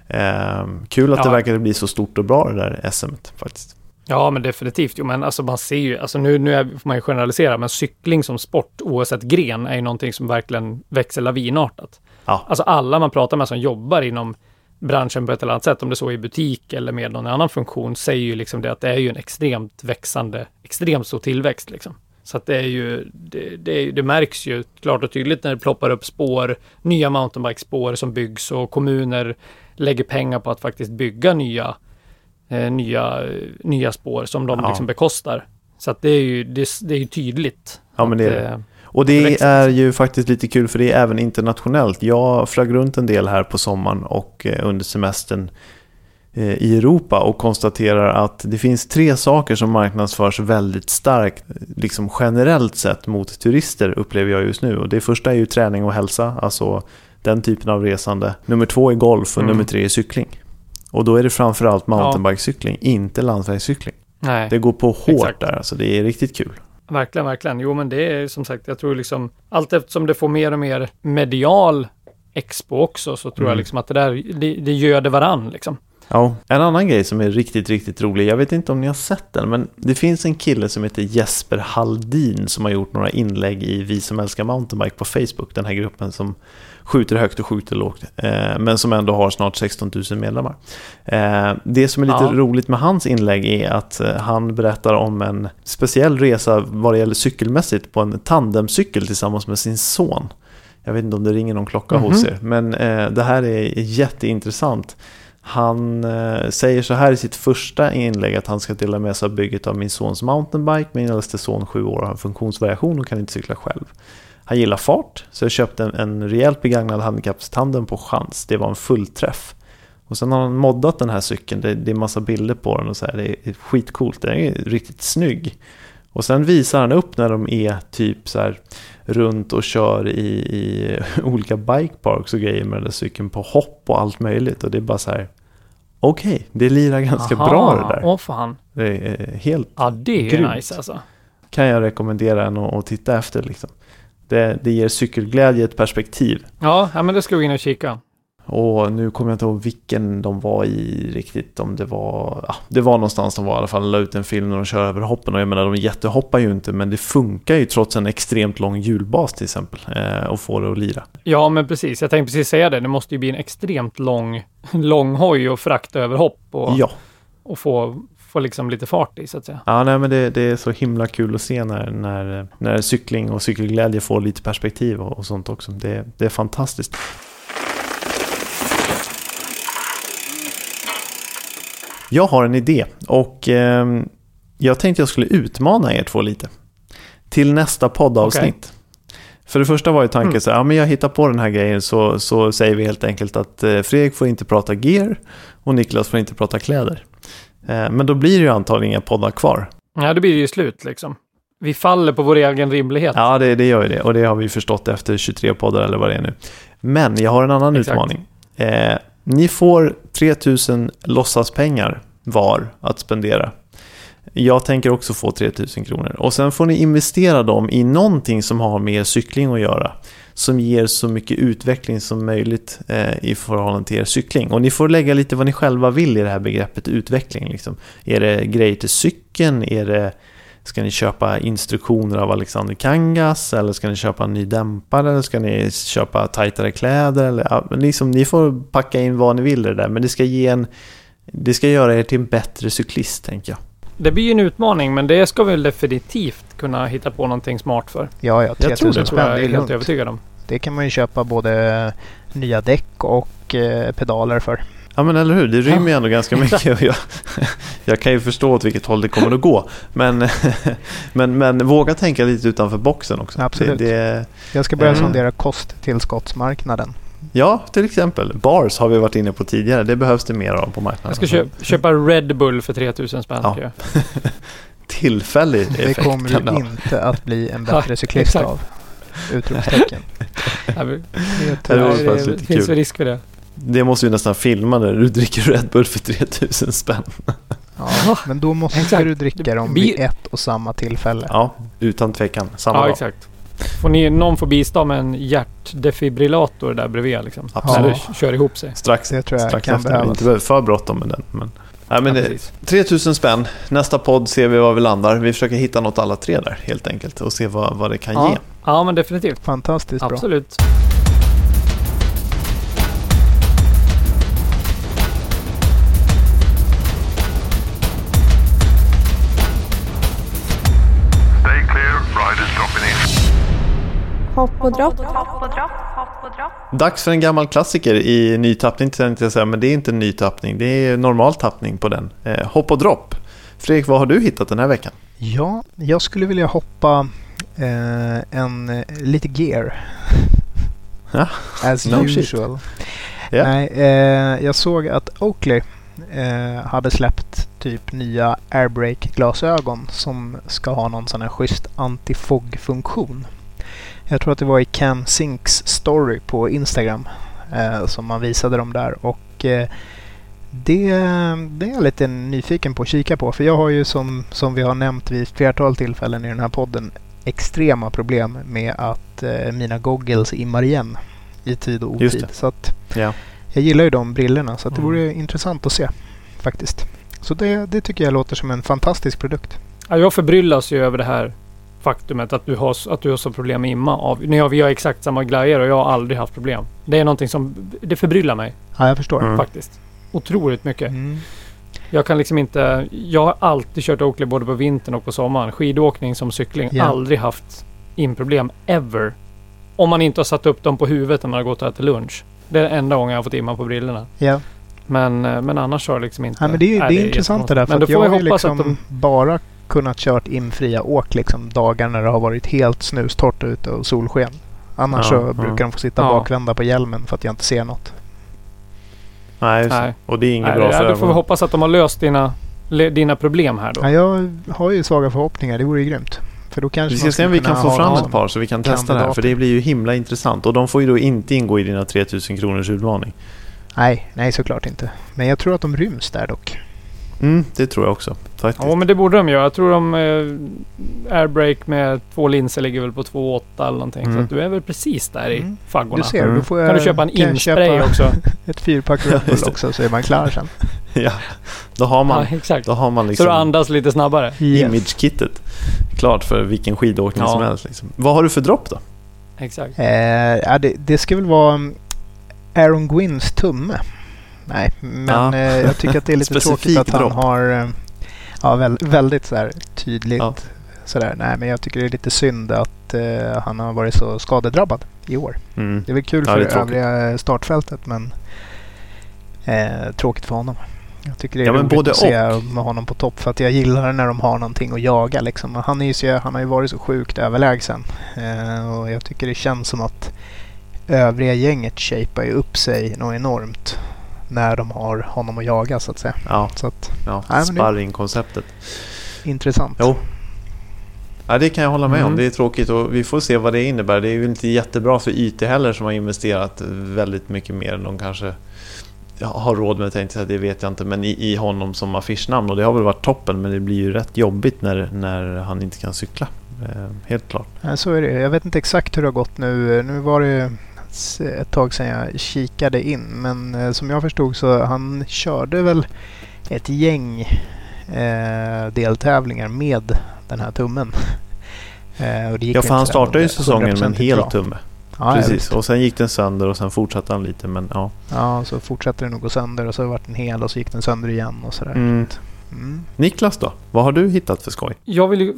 Eh, kul att det Ja. verkar bli så stort och bra det där SM faktiskt. Ja, men definitivt. Jo, men alltså man ser ju, alltså nu, nu är, får man ju generalisera, men cykling som sport, oavsett gren, är ju någonting som verkligen växer lavinartat. Ja. Alltså alla man pratar med som jobbar inom branschen på ett eller annat sätt, om det så är i butik eller med någon annan funktion, säger ju liksom det att det är ju en extremt växande, extremt stor tillväxt liksom. Så att det är ju, det, det, det märks ju klart och tydligt när det ploppar upp spår, nya mountainbikespår som byggs och kommuner lägger pengar på att faktiskt bygga nya, eh, nya, nya spår som de Ja. liksom bekostar. Så att det är ju, det, det är ju tydligt. Ja, men det är det. eh, Och det växer, är ju faktiskt lite kul för det är även internationellt. Jag flög runt en del här på sommaren och eh, under semestern eh, i Europa och konstaterar att det finns tre saker som marknadsförs väldigt starkt, liksom generellt sett mot turister upplever jag just nu. Och det första är ju träning och hälsa, alltså den typen av resande. Nummer två är golf och Mm. nummer tre är cykling. Och då är det framförallt mountainbikecykling, inte landsvägscykling. Nej. Det går på hårt Exakt. där, alltså det är riktigt kul. Verkligen, verkligen. Jo, men det är som sagt, jag tror liksom allt eftersom det får mer och mer medial expo också så tror jag Mm. liksom att det där, det, det göder varann liksom. Ja, en annan grej som är riktigt, riktigt rolig. Jag vet inte om ni har sett den, men det finns en kille som heter Jesper Halldin som har gjort några inlägg i Vi som älskar mountainbike på Facebook. Den här gruppen som skjuter högt och skjuter lågt, eh, men som ändå har snart 16 000 medlemmar. Eh, det som är lite Ja. roligt med hans inlägg är att eh, han berättar om en speciell resa vad det gäller cykelmässigt på en tandemcykel tillsammans med sin son. Jag vet inte om det ringer någon klocka hos Mhm. er, men eh, det här är jätteintressant. Han eh, säger så här i sitt första inlägg att han ska dela med sig av bygget av min sons mountainbike. Min äldste son, sju år, har en funktionsvariation och kan inte cykla själv. Han gillar fart, så jag köpte en, en rejält begagnad handikappstandem på chans. Det var en fullträff. Och sen har han moddat den här cykeln. Det, det är massa bilder på den och så här. Det är skitcoolt. Den är riktigt snygg. Och sen visar han upp när de är typ så här runt och kör i, i olika bikeparks och grejer med den där cykeln på hopp och allt möjligt. Och det är bara så här. Okej, det lirar ganska Aha, bra det där. Åh fan. Det är helt, Ja, det är Grymt. nice alltså. kan jag rekommendera en att, titta efter liksom. Det, det ger cykelglädje ett perspektiv. Ja, ja men det ska vi in och kika. Och nu kommer jag inte ihåg vilken de var i riktigt. Om det var, ja, det var någonstans de var i alla fall. La ut en film när de kör över hoppen. Och jag menar, de jättehoppar ju inte. Men det funkar ju trots en extremt lång hjulbas till exempel. Eh, och få det att lira. Ja, men precis. Jag tänkte precis säga det. Det måste ju bli en extremt lång, lång hoj och frakta över hopp och, Ja, och få, få liksom lite fart i så att säga. ja nej, men det, det är så himla kul att se när, när, när cykling och cykelglädje får lite perspektiv och, och sånt också. Det, det är fantastiskt. Jag har en idé och ehm, jag tänkte jag skulle utmana er två lite. till nästa poddavsnitt. För det första var ju tanken Mm. så här, ja men jag hittar på den här grejen så, så säger vi helt enkelt att eh, Fredrik får inte prata gear och Niklas får inte prata kläder. Eh, men då blir det ju antagligen inga poddar kvar. Ja, då blir det ju slut liksom. Vi faller på vår egen rimlighet. Ja, det, det gör ju det. Och det har vi förstått efter 23 poddar eller vad det är nu. Men jag har en annan Exakt. utmaning. Eh, ni får 3000 låtsaspengar var att spendera. Jag tänker också få 3000 kronor. Och sen får ni investera dem i någonting som har med cykling att göra. Som ger så mycket utveckling som möjligt eh, i förhållande till er cykling. Och ni får lägga lite vad ni själva vill i det här begreppet utveckling. Liksom. Är det grejer till cykeln? Är det Ska ni köpa instruktioner av Alexander Kangas? Eller ska ni köpa en ny dämpare? Eller ska ni köpa tajtare kläder? Eller, ja, men liksom, ni får packa in vad ni vill det där. Men det ska, ge en, det ska göra er till en bättre cyklist, tänker jag. Det blir ju en utmaning, men det ska vi väl definitivt kunna hitta på någonting smart för. Ja, ja. tror 3000 det, Det spänn, tror det jag är är helt lugnt. övertygad om. Det kan man ju köpa både nya däck och eh, pedaler för. Ja men eller hur, det rymmer ju ändå ganska mycket. Och jag, jag kan ju förstå åt vilket håll det kommer att gå. Men, men, men våga tänka lite utanför boxen också. Absolut. Det, det, Jag ska börja Mm. sondera kosttillskottsmarknaden. ja, till exempel. Bars har vi varit inne på tidigare. Det behövs det mer av på marknaden. Jag ska köpa, köpa Red Bull för 3000 spänn. Ja. Tillfällig Det effekt. kommer det ju ha. inte att bli en Ja, bättre cyklist exakt. av. Utropstecken. Ja, Det Det det lite finns risk för det. Det måste vi nästan filma när du dricker Red Bull för 3000 spänn. Ja, men då måste Exakt. du dricka dem Vi- vid ett och samma tillfälle. Ja, utan tvekan. Samma Ja, dag. exakt. Får ni, någon får bistå med en hjärtdefibrillator där bredvid liksom. Absolut. Det kör ihop sig. Strax, Det tror jag strax kan efter. behövas. Inte för bråttom med den. Men, nej, men Ja, det, precis. 3000 spänn. Nästa podd ser vi var vi landar. Vi försöker hitta något alla tre där helt enkelt och se vad, vad det kan ja. ge. ja, men definitivt. Fantastiskt bra. Absolut. Hopp och dropp. Hopp och dropp. Hopp och dropp. Dags för en gammal klassiker i ny tappning men det är inte en ny tappning. Det är normal tappning på den. Eh, hopp och dropp. Fredrik, vad har du hittat den här veckan? Ja, jag skulle vilja hoppa eh, en eh, lite gear. Ja, As no shit. usual. Ja. Nej, eh, jag såg att Oakley eh, hade släppt typ nya airbrake-glasögon som ska ha någon sån här schysst antifog-funktion. Jag tror att det var i Cam Sinks story på Instagram eh, som man visade dem där och eh, det, det är jag lite nyfiken på att kika på för jag har ju som, som vi har nämnt vid flertal tillfällen i den här podden extrema problem med att eh, mina goggles immar igen i tid och otid. Så att Ja. jag gillar ju de brillorna så att det Mm. vore intressant att se faktiskt. Så det, det tycker jag låter som en fantastisk produkt. Ja, jag förbryllas ju över det här faktumet att du har, att du har så problem med imma. Av, nu har vi har exakt samma glajjor och jag har aldrig haft problem. Det är någonting som det förbryllar mig Ja, jag förstår. Mm. faktiskt. Otroligt mycket. Mm. Jag kan liksom inte... Jag har alltid kört Oakley både på vintern och på sommaren. Skidåkning som cykling. Ja. Aldrig haft improblem ever. Om man inte har satt upp dem på huvudet när man har gått och ätit lunch. Det är den enda gången jag har fått imma på brillorna. Ja. Men, eh, men annars har jag liksom inte... Ja, men det är, ju- Nej, det är intressant det där. För Men då får jag ju hoppas liksom att de... bara kunnat kört infria åk liksom dagar när det har varit helt snustorrt ute och solsken. Annars Ja, så ja. brukar de få sitta Ja. bakvända på hjälmen för att jag inte ser något. Nej. Nej. Och det är inget Nej, bra ja, för då får vi hoppas att de har löst dina, dina problem här då. Ja, jag har ju svaga förhoppningar. Det vore ju grymt. För då kanske Vi ska se om vi kan få fram ett par så vi kan testa det här. För det blir ju himla intressant. Och de får ju då inte ingå i dina 3000 kronors utmaning. Nej, nej såklart inte. Men jag tror att de ryms där dock. Mm, det tror jag också. Faktiskt. Ja men det borde de göra. Jag tror de eh, airbrake med två linser ligger väl på 2,8 eller någonting. Så Mm. att du är väl precis där i Mm. faggorna. Du ser, Mm. då får jag, Kan du köpa en inspray också? ett fyrpack Red Bull också så är man klar sen. ja, då har man, Ja, exakt. då har man Så liksom du andas lite snabbare. Yes. image-kittet klart för vilken skidåkning Ja. som helst. Liksom. Vad har du för dropp då? Exakt. Eh, ja, det, det ska väl vara Aaron Gwynns tumme. Nej, men Ja. eh, jag tycker att det är lite tråkigt att han dropp. har eh, ja, väl, väldigt så här, tydligt Ja. sådär. Nej, men jag tycker det är lite synd att eh, han har varit så skadedrabbad i år. Mm. Det är väl kul Ja, för det övriga startfältet men eh, tråkigt för honom. Jag tycker det är Ja, roligt både att se med honom på topp för att jag gillar när de har någonting att jaga. Liksom. Han, är ju så, han har ju varit så sjukt överlägsen. Eh, och jag tycker det känns som att övriga gänget shapar ju upp sig något enormt när de har honom att jaga så att säga. Ja, Så att, ja. Nej, sparring-konceptet. intressant. Jo. Ja, det kan jag hålla med om. Mm. Det är tråkigt och vi får se vad det innebär. Det är ju inte jättebra för IT heller som har investerat väldigt mycket mer än de kanske har råd med. Tänkte jag, det vet jag inte. Men i, i honom som affischnamn och det har väl varit toppen. Men det blir ju rätt jobbigt när, när han inte kan cykla. Eh, helt klart. Ja, så är det. Jag vet inte exakt hur det har gått nu. Nu var det ett tag sedan jag kikade in. Men eh, som jag förstod så han körde väl ett gäng eh, deltävlingar med den här tummen. Eh, och det gick Ja, för han startade ju säsongen med en hel bra. tumme. Ja, Precis. och sen gick den sönder och sen fortsatte han lite. Men ja. Ja, så fortsatte den att gå sönder och så vart den hel och så gick den sönder igen och sådär. Mm. Mm. Niklas då? Vad har du hittat för skoj? Jag vill ju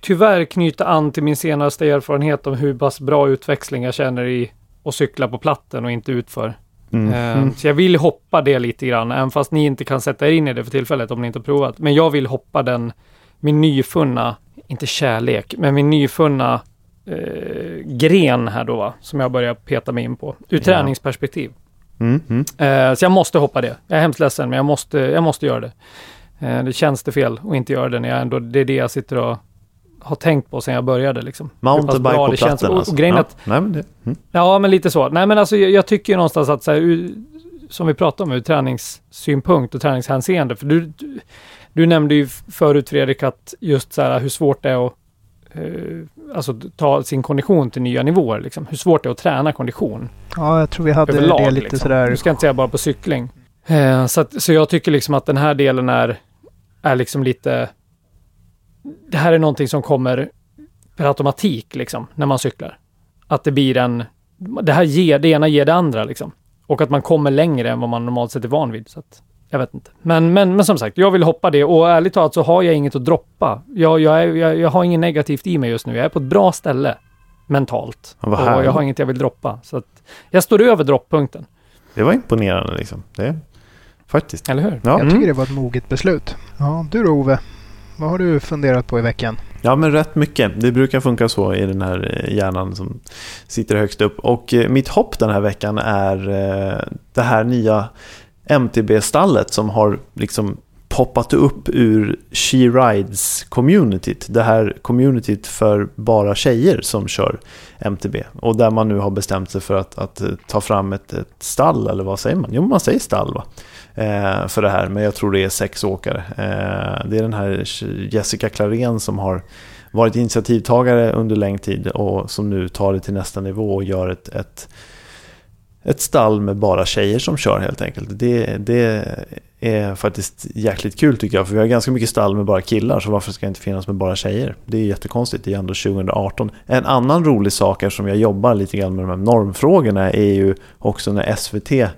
tyvärr knyta an till min senaste erfarenhet om hur pass bra utväxling jag känner i att cykla på platten och inte utför. Mm. Eh, Mm. Så jag vill hoppa det lite grann, även fast ni inte kan sätta er in i det för tillfället om ni inte har provat. Men jag vill hoppa den, min nyfunna, inte kärlek, men min nyfunna eh, gren här då va, som jag börjar peta mig in på. Ur Ja. träningsperspektiv. Mm. Mm. Eh, så jag måste hoppa det. Jag är hemskt ledsen, men jag måste, jag måste göra det. Eh, det känns det fel att inte göra det när jag ändå, det är det jag sitter och har tänkt på sedan jag började liksom. Mountainbike på känns. platten Och, alltså. och grejen ja. att Nej, men det, mm. Ja, men lite så. Nej, men alltså jag, jag tycker ju någonstans att så här, ur, som vi pratade om ur träningssynpunkt och träningshänseende. För du, du, du nämnde ju förut Fredrik att just så här hur svårt det är att eh, alltså, ta sin kondition till nya nivåer. Liksom. Hur svårt det är att träna kondition Ja, jag tror vi hade överlag. det lite liksom. sådär. Nu ska inte säga bara på cykling. Eh, så, att, så jag tycker liksom att den här delen är, är liksom lite... Det här är någonting som kommer per automatik liksom, när man cyklar. Att det blir en... Det här ger, det ena ger det andra liksom. Och att man kommer längre än vad man normalt sett är van vid. Så att, jag vet inte. Men, men, men som sagt, jag vill hoppa det och ärligt talat så har jag inget att droppa. Jag, jag, är, jag, jag har inget negativt i mig just nu. Jag är på ett bra ställe mentalt. Och härligt. jag har inget jag vill droppa. Så att jag står över dropppunkten. Det var imponerande liksom. Det, faktiskt. Eller hur? Ja. Jag Mm. tycker det var ett moget beslut. Ja, du då Ove? Vad har du funderat på i veckan? Ja, men rätt mycket. Det brukar funka så i den här eh, hjärnan som sitter högst upp. Och eh, mitt hopp den här veckan är eh, det här nya MTB-stallet som har liksom poppat upp ur She Rides-communityt. Det här communityt för bara tjejer som kör MTB. Och där man nu har bestämt sig för att, att ta fram ett, ett stall, eller vad säger man? Jo, man säger stall va? Eh, för det här, men jag tror det är sex åkare. Eh, det är den här Jessica Klarén som har varit initiativtagare under lång tid och som nu tar det till nästa nivå och gör ett, ett, ett stall med bara tjejer som kör helt enkelt. Det, det är faktiskt jäkligt kul tycker jag, för vi har ganska mycket stall med bara killar, så varför ska det inte finnas med bara tjejer? Det är jättekonstigt, det är ändå 2018. En annan rolig sak som jag jobbar lite grann med de här normfrågorna är ju också när SVT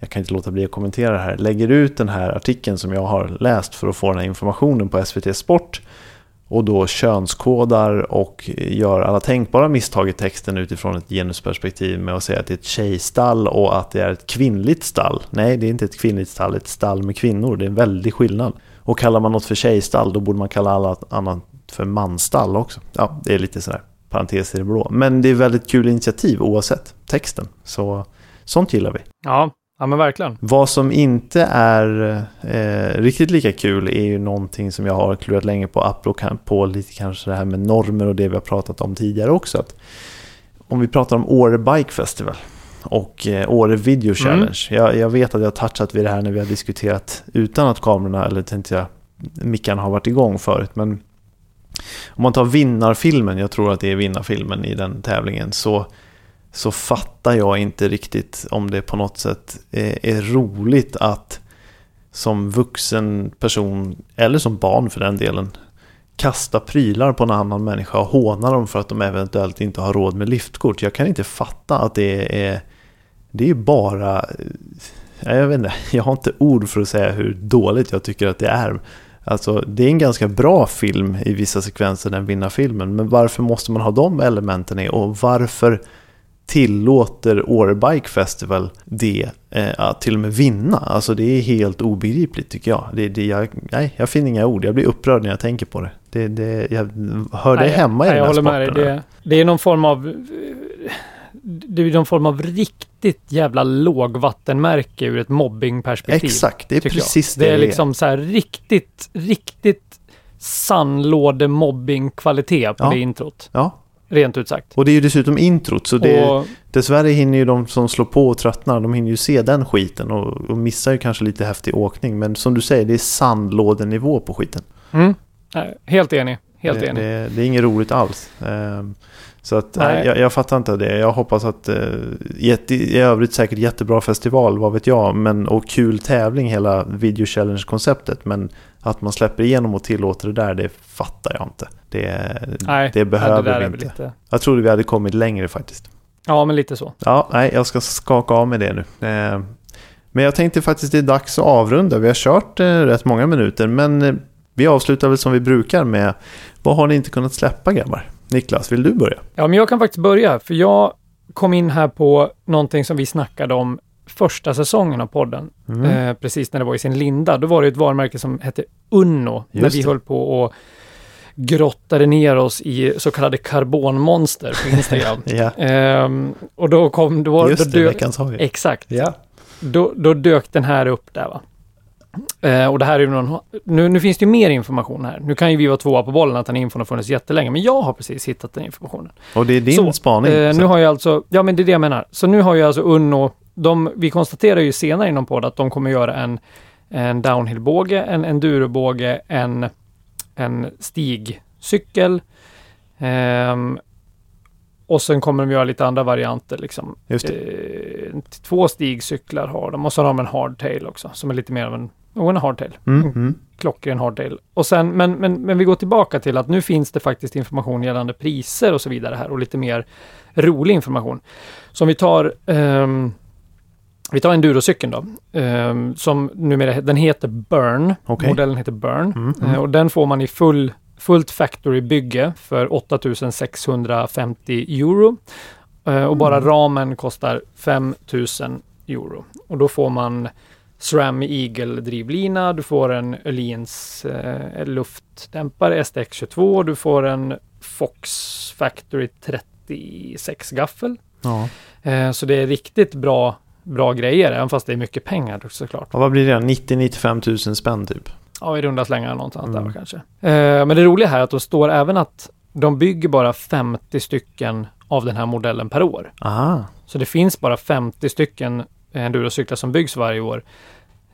jag kan inte låta bli att kommentera det här, lägger ut den här artikeln som jag har läst för att få den här informationen på SVT Sport och då könskodar och gör alla tänkbara misstag i texten utifrån ett genusperspektiv med att säga att det är ett tjejstall och att det är ett kvinnligt stall. Nej, det är inte ett kvinnligt stall, det är ett stall med kvinnor. Det är en väldig skillnad. Och kallar man något för tjejstall, då borde man kalla allt annat för manstall också. Ja, det är lite sådär parentes i det blå. Men det är väldigt kul initiativ oavsett texten. Så sånt gillar vi. Ja, ja men verkligen. Vad som inte är eh, riktigt lika kul är ju någonting som jag har klurat länge på, apropå på lite kanske det här med normer och det vi har pratat om tidigare också. Att om vi pratar om Åre Bike Festival och eh, Åre Video Challenge. Jag, jag vet att jag har touchat vid det här när vi har diskuterat utan att kamerorna, eller tänkte jag, mickarna har varit igång förut. Men om man tar vinnarfilmen, jag tror att det är vinnarfilmen i den tävlingen, så så fattar jag inte riktigt om det på något sätt är, är roligt att som vuxen person, eller som barn för den delen, kasta prylar på en annan människa och håna dem för att de eventuellt inte har råd med liftkort. Jag kan inte fatta att det är... Det är bara... Eh, jag vet inte, jag har inte ord för att säga hur dåligt jag tycker att det är. Alltså, det är en ganska bra film i vissa sekvenser, den vinnarfilmen. Men varför måste man ha de elementen i? Och varför tillåter Åre Bike Festival det eh, att till och med vinna. Alltså det är helt obegripligt tycker jag. Det, det, jag. Nej, jag finner inga ord. Jag blir upprörd när jag tänker på det. det, det jag hör det Nej, hemma i nej, den jag här håller med sporten. dig. Det, det är någon form av... Det är någon form av riktigt jävla lågvattenmärke ur ett mobbingperspektiv. Exakt, det är tycker jag. precis det det är. liksom så här riktigt, riktigt sandlåde mobbing-kvalitet på Ja. det introt. Ja, Rent ut sagt. och det är ju dessutom introt. Så det, Och, dessvärre hinner ju de som slår på och tröttnar, de hinner ju se den skiten och, och missar ju kanske lite häftig åkning. Men som du säger, det är sandlådenivå på skiten. mm, helt enig. Helt det, enig. Det, det är inget roligt alls. Ehm, Så att, Nej. nej. Jag, jag fattar inte det. Jag hoppas att eh, jätte, i övrigt säkert jättebra festival, vad vet jag. Men, och kul tävling hela Video Challenge-konceptet. Men att man släpper igenom och tillåter det där, det fattar jag inte. Det, Nej, det behöver det vi inte. lite... Jag trodde vi hade kommit längre faktiskt. Ja, men lite så. Ja, nej, jag ska skaka av med det nu. Eh, Men jag tänkte faktiskt det är dags att avrunda. Vi har kört eh, rätt många minuter, men eh, vi avslutar väl som vi brukar med vad har ni inte kunnat släppa grabbar? Niklas, vill du börja? Ja, men jag kan faktiskt börja, för jag kom in här på någonting som vi snackade om första säsongen av podden. Mm. Eh, precis när det var i sin linda. Då var det ett varumärke som hette Unno. när Just vi det. höll på och grottade ner oss i så kallade karbonmonster på Instagram. Ja, Ehm, och då kom... Då, just då det, dök, veckans hage. Exakt. Ja. Då, då dök den här upp där va. Eh, och det här är någon, nu, nu finns det ju mer information här. Nu kan ju vi vara tvåa på bollen att den infon har funnits jättelänge, men jag har precis hittat den informationen. Och det är din Så, spaning. Eh, nu har jag alltså, ja men det är det jag menar. Så nu har ju alltså Unno, de, vi konstaterar ju senare inom podd att de kommer göra en, en downhillbåge, en endurobåge, en, en stigcykel. ehm, och sen kommer de göra lite andra varianter liksom. Just det. Eh, två stigcyklar har de och så har de en hardtail också som är lite mer av en, oh, en hardtail Mm, mm. klockren hardtail. Och sen, men, men, men vi går tillbaka till att nu finns det faktiskt information gällande priser och så vidare här och lite mer rolig information. Så om vi tar ehm, vi tar endurocykeln då, ehm, som numera, den heter Burn. Okej. Modellen heter Burn. Mm, mm. Eh, och den får man i full, fullt factory-bygge för 8650 euro. Eh, och bara ramen kostar 5000 euro. Och då får man SRAM Eagle-drivlina, du får en Öhlins eh, luftdämpare STX22, du får en Fox Factory 36 gaffel. Ja. Eh, så det är riktigt bra, bra grejer, även fast det är mycket pengar såklart. Och vad blir det? 90-95 tusen spänn typ? Ja, i runda slängar någonstans Mm. där kanske. Eh, men det roliga här är att det står även att de bygger bara 50 stycken av den här modellen per år. Aha. Så det finns bara 50 stycken endurocyklar som byggs varje år.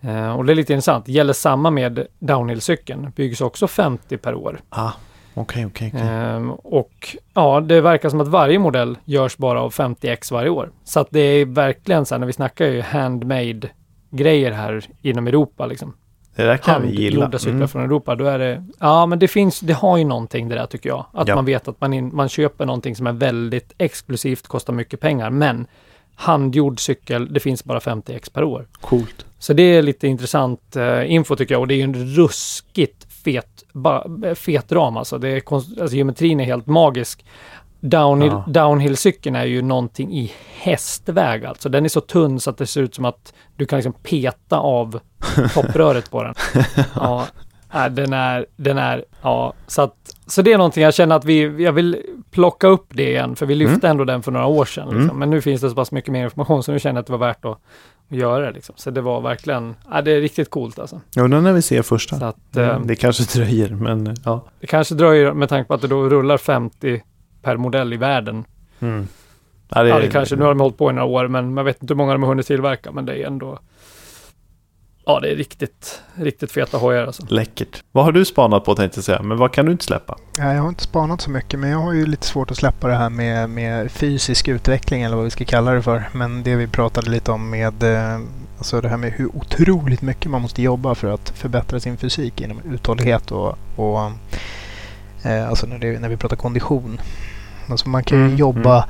Eh, och det är lite intressant. Gäller samma med downhillcykeln. Byggs också 50 per år. Ah, okej, okej. okej. Ehm, och ja, det verkar som att varje modell görs bara av 50x varje år. Så att det är verkligen så här när vi snackar ju handmade grejer här inom Europa liksom. Det där kan vi gilla. Handgjorda cyklar Mm. från Europa. Då är det, ja men det finns, det har ju någonting det där tycker jag. Att Ja. man vet att man, in, man köper någonting som är väldigt exklusivt, kostar mycket pengar. Men handgjord cykel, det finns bara 50x per år. Coolt. Så det är lite intressant eh, info tycker jag och det är ju en ruskigt fet, ba, fet ram alltså. Det är, alltså. Geometrin är helt magisk. Downhill, Ja. Downhillcykeln är ju någonting i hästväg alltså. Den är så tunn så att det ser ut som att du kan liksom peta av toppröret på den. Ja, äh, den är, den är, ja, så att, så det är någonting jag känner att vi, jag vill plocka upp det igen, för vi lyfte ändå den för några år sedan. Liksom. Mm. Men nu finns det så pass mycket mer information, så nu känner jag att det var värt att, göra det. Liksom. Så det var verkligen, ja, det är riktigt coolt alltså. Jag undrar när vi ser första. Så att, eh, Mm, det kanske dröjer, men ja. det kanske dröjer med tanke på att det då rullar 50 per modell i världen. Mm. Ja, det, Ja, det kanske, nu har de hållit på i några år, men man vet inte hur många de har hunnit tillverka, men det är ändå Ja, det är riktigt, riktigt feta hojar alltså. Läckert. Vad har du spanat på tänkte jag säga, men vad kan du inte släppa? Ja, jag har inte spanat så mycket men jag har ju lite svårt att släppa det här med, med fysisk utveckling eller vad vi ska kalla det för. Men det vi pratade lite om med eh, alltså det här med hur otroligt mycket man måste jobba för att förbättra sin fysik inom uthållighet och, och eh, alltså när, det, när vi pratar kondition. Alltså man kan ju Mm, jobba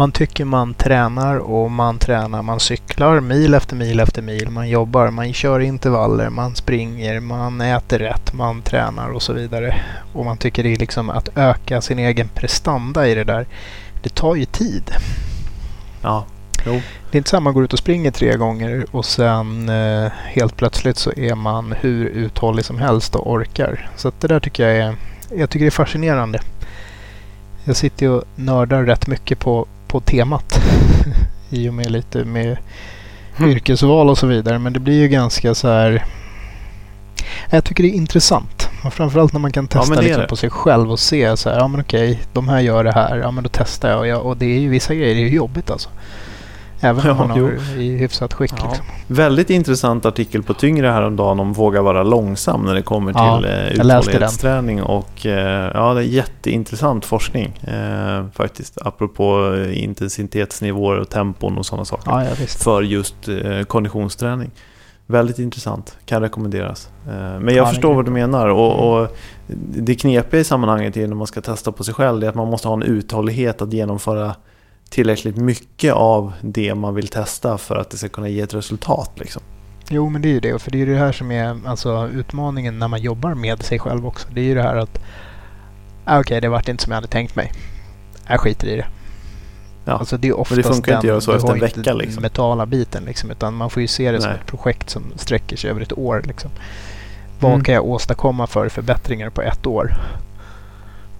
man tycker man tränar och man tränar, man cyklar mil efter mil efter mil, man jobbar, man kör intervaller, man springer, man äter rätt, man tränar och så vidare. Och man tycker det är liksom att öka sin egen prestanda i det där. det tar ju tid. Ja, jo. Det är inte samma man går ut och springer tre gånger och sen eh, helt plötsligt så är man hur uthållig som helst och orkar. Så att det där tycker jag är, jag tycker det är fascinerande. Jag sitter ju och nördar rätt mycket på, på temat i och med lite med Mm. yrkesval och så vidare. Men det blir ju ganska så här. Jag tycker det är intressant. Och framförallt när man kan Ja, testa är liksom på sig själv och se så här. Ja men okej, de här gör det här. Ja men då testar jag. Och, jag, och det är ju vissa grejer det är ju jobbigt alltså. Även Ja, om man jo. har i hyfsat skick Ja. liksom. Väldigt intressant artikel på Tyngre häromdagen om våga vara långsam när det kommer Ja, till eh, den. uthållighetsträning. Och eh, ja, det är jätteintressant forskning eh, faktiskt. Apropå eh, intensitetsnivåer och tempon och sådana saker. Ja, ja. För just eh, konditionsträning. Väldigt intressant, kan rekommenderas. Men jag Ja, förstår vad du menar. Och, och det knepiga i sammanhanget är när man ska testa på sig själv, det är att man måste ha en uthållighet att genomföra tillräckligt mycket av det man vill testa för att det ska kunna ge ett resultat. Liksom. Jo men det är ju det. För det är ju det här som är alltså, utmaningen när man jobbar med sig själv också. Det är ju det här att ah, okej det vart inte som jag hade tänkt mig. Jag skiter i det. Ja. Alltså det är oftast det funkar inte den- göra så efter en inte vecka, den liksom. mentala biten liksom. Utan man får ju se det som Nej. ett projekt som sträcker sig över ett år. Liksom. Vad Mm. kan jag åstadkomma för förbättringar på ett år?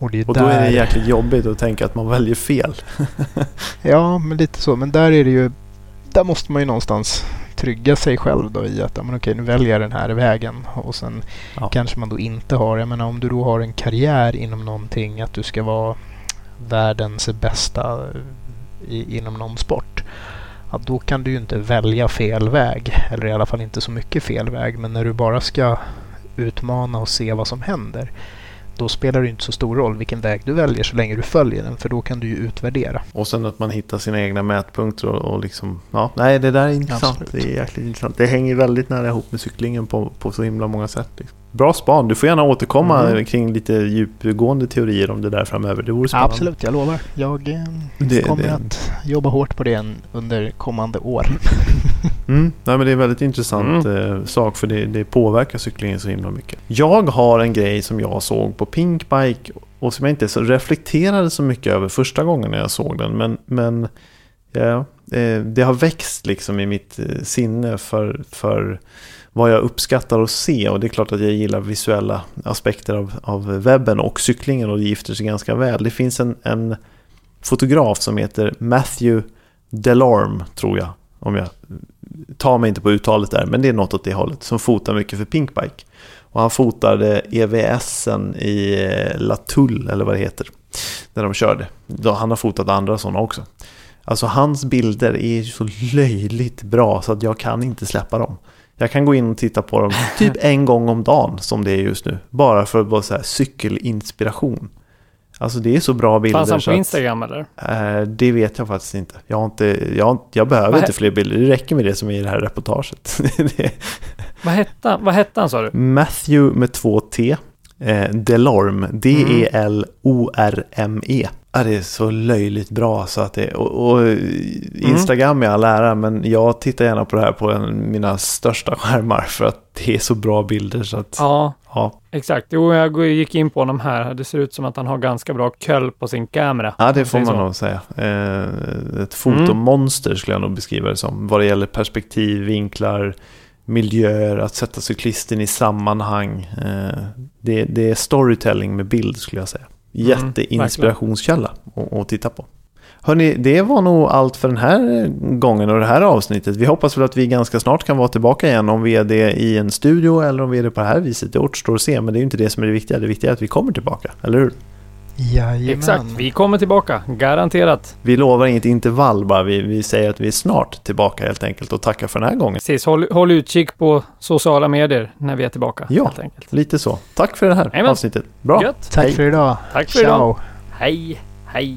Och, det är Och då är det där- jäkligt jobbigt att tänka att man väljer fel. Ja, men lite så. Men där är det ju... Där måste man ju någonstans trygga sig själv då i att men okej, nu väljer jag den här vägen. Och sen Ja. kanske man då inte har... Jag menar om du då har en karriär inom någonting, att du ska vara världens bästa i, inom någon sport. Ja, då kan du ju inte välja fel väg. Eller i alla fall inte så mycket fel väg. Men när du bara ska utmana och se vad som händer. Då spelar det inte så stor roll vilken väg du väljer så länge du följer den. För då kan du ju utvärdera. Och sen att man hittar sina egna mätpunkter och, och liksom... Ja, nej, det där är intressant. Absolut. Det är jäkligt intressant. Det hänger väldigt nära ihop med cyklingen på, på så himla många sätt. Liksom. Bra span. Du får gärna återkomma Mm. kring lite djupgående teorier om det där framöver. Det vore spännande. Absolut, jag lovar. Jag eh, Det- kommer det- att jobba hårt på det under kommande år. Mm, nej, men det är en väldigt intressant eh, sak för det, det påverkar cyklingen så himla mycket. Jag har en grej som jag såg på Pinkbike och som jag inte så reflekterade så mycket över första gången när jag såg den. Men, men ja, eh, det har växt liksom i mitt sinne för, för vad jag uppskattar att se. Och det är klart att jag gillar visuella aspekter av, av webben och cyklingen och det gifter sig ganska väl. Det finns en, en fotograf som heter Matthew Delorme, tror jag. Om jag tar mig inte på uttalet där, men det är något åt det hållet. Som fotar mycket för Pinkbike. Och han fotade EVSen i eh, Latull, eller vad det heter. Där de körde. Han har fotat andra sådana också. Alltså hans bilder är så löjligt bra så att jag kan inte släppa dem. Jag kan gå in och titta på dem typ en gång om dagen som det är just nu. Bara för att vara så här cykelinspiration. Alltså det är så bra bilder. Fanns han på att- Instagram eller? Eh, det vet jag faktiskt inte. Jag, har inte, jag, har, jag behöver Vad inte fler bilder. Det räcker med det som är i det här reportaget. Det Vad hette vad hette han sa du? Matthew med två T. Eh, Delorme. D-E-L-O-R-M-E. Ja, det är så löjligt bra så att det... Och, och Instagram är all ära, men jag tittar gärna på det här på en, mina största skärmar för att det är så bra bilder så att... Ja, Ja, exakt. Jo, jag gick in på honom här. Det ser ut som att han har ganska bra köll på sin kamera. Ja, det får man nog säga. Eh, ett fotomonster skulle jag nog beskriva det som. Vad det gäller perspektiv, vinklar, miljöer, att sätta cyklisten i sammanhang. Eh, det, det är storytelling med bild skulle jag säga. Jätteinspirationskälla att, att titta på. Hörni, det var nog allt för den här gången och det här avsnittet. Vi hoppas väl att vi ganska snart kan vara tillbaka igen om vi är det i en studio eller om vi är det på det här viset. Det återstår att se, men det är ju inte det som är det viktiga. Det viktiga är att vi kommer tillbaka, eller hur? Jajamän. Exakt, vi kommer tillbaka. Garanterat. Vi lovar inget intervall bara, vi, vi säger att vi är snart tillbaka helt enkelt och tackar för den här gången. Precis, håll, håll utkik på sociala medier när vi är tillbaka. Ja. Helt enkelt. Lite så. Tack för det här Jajamän. avsnittet. Bra. Gött. Tack Hej. för idag. Tack för Ciao. idag. Hej, hej.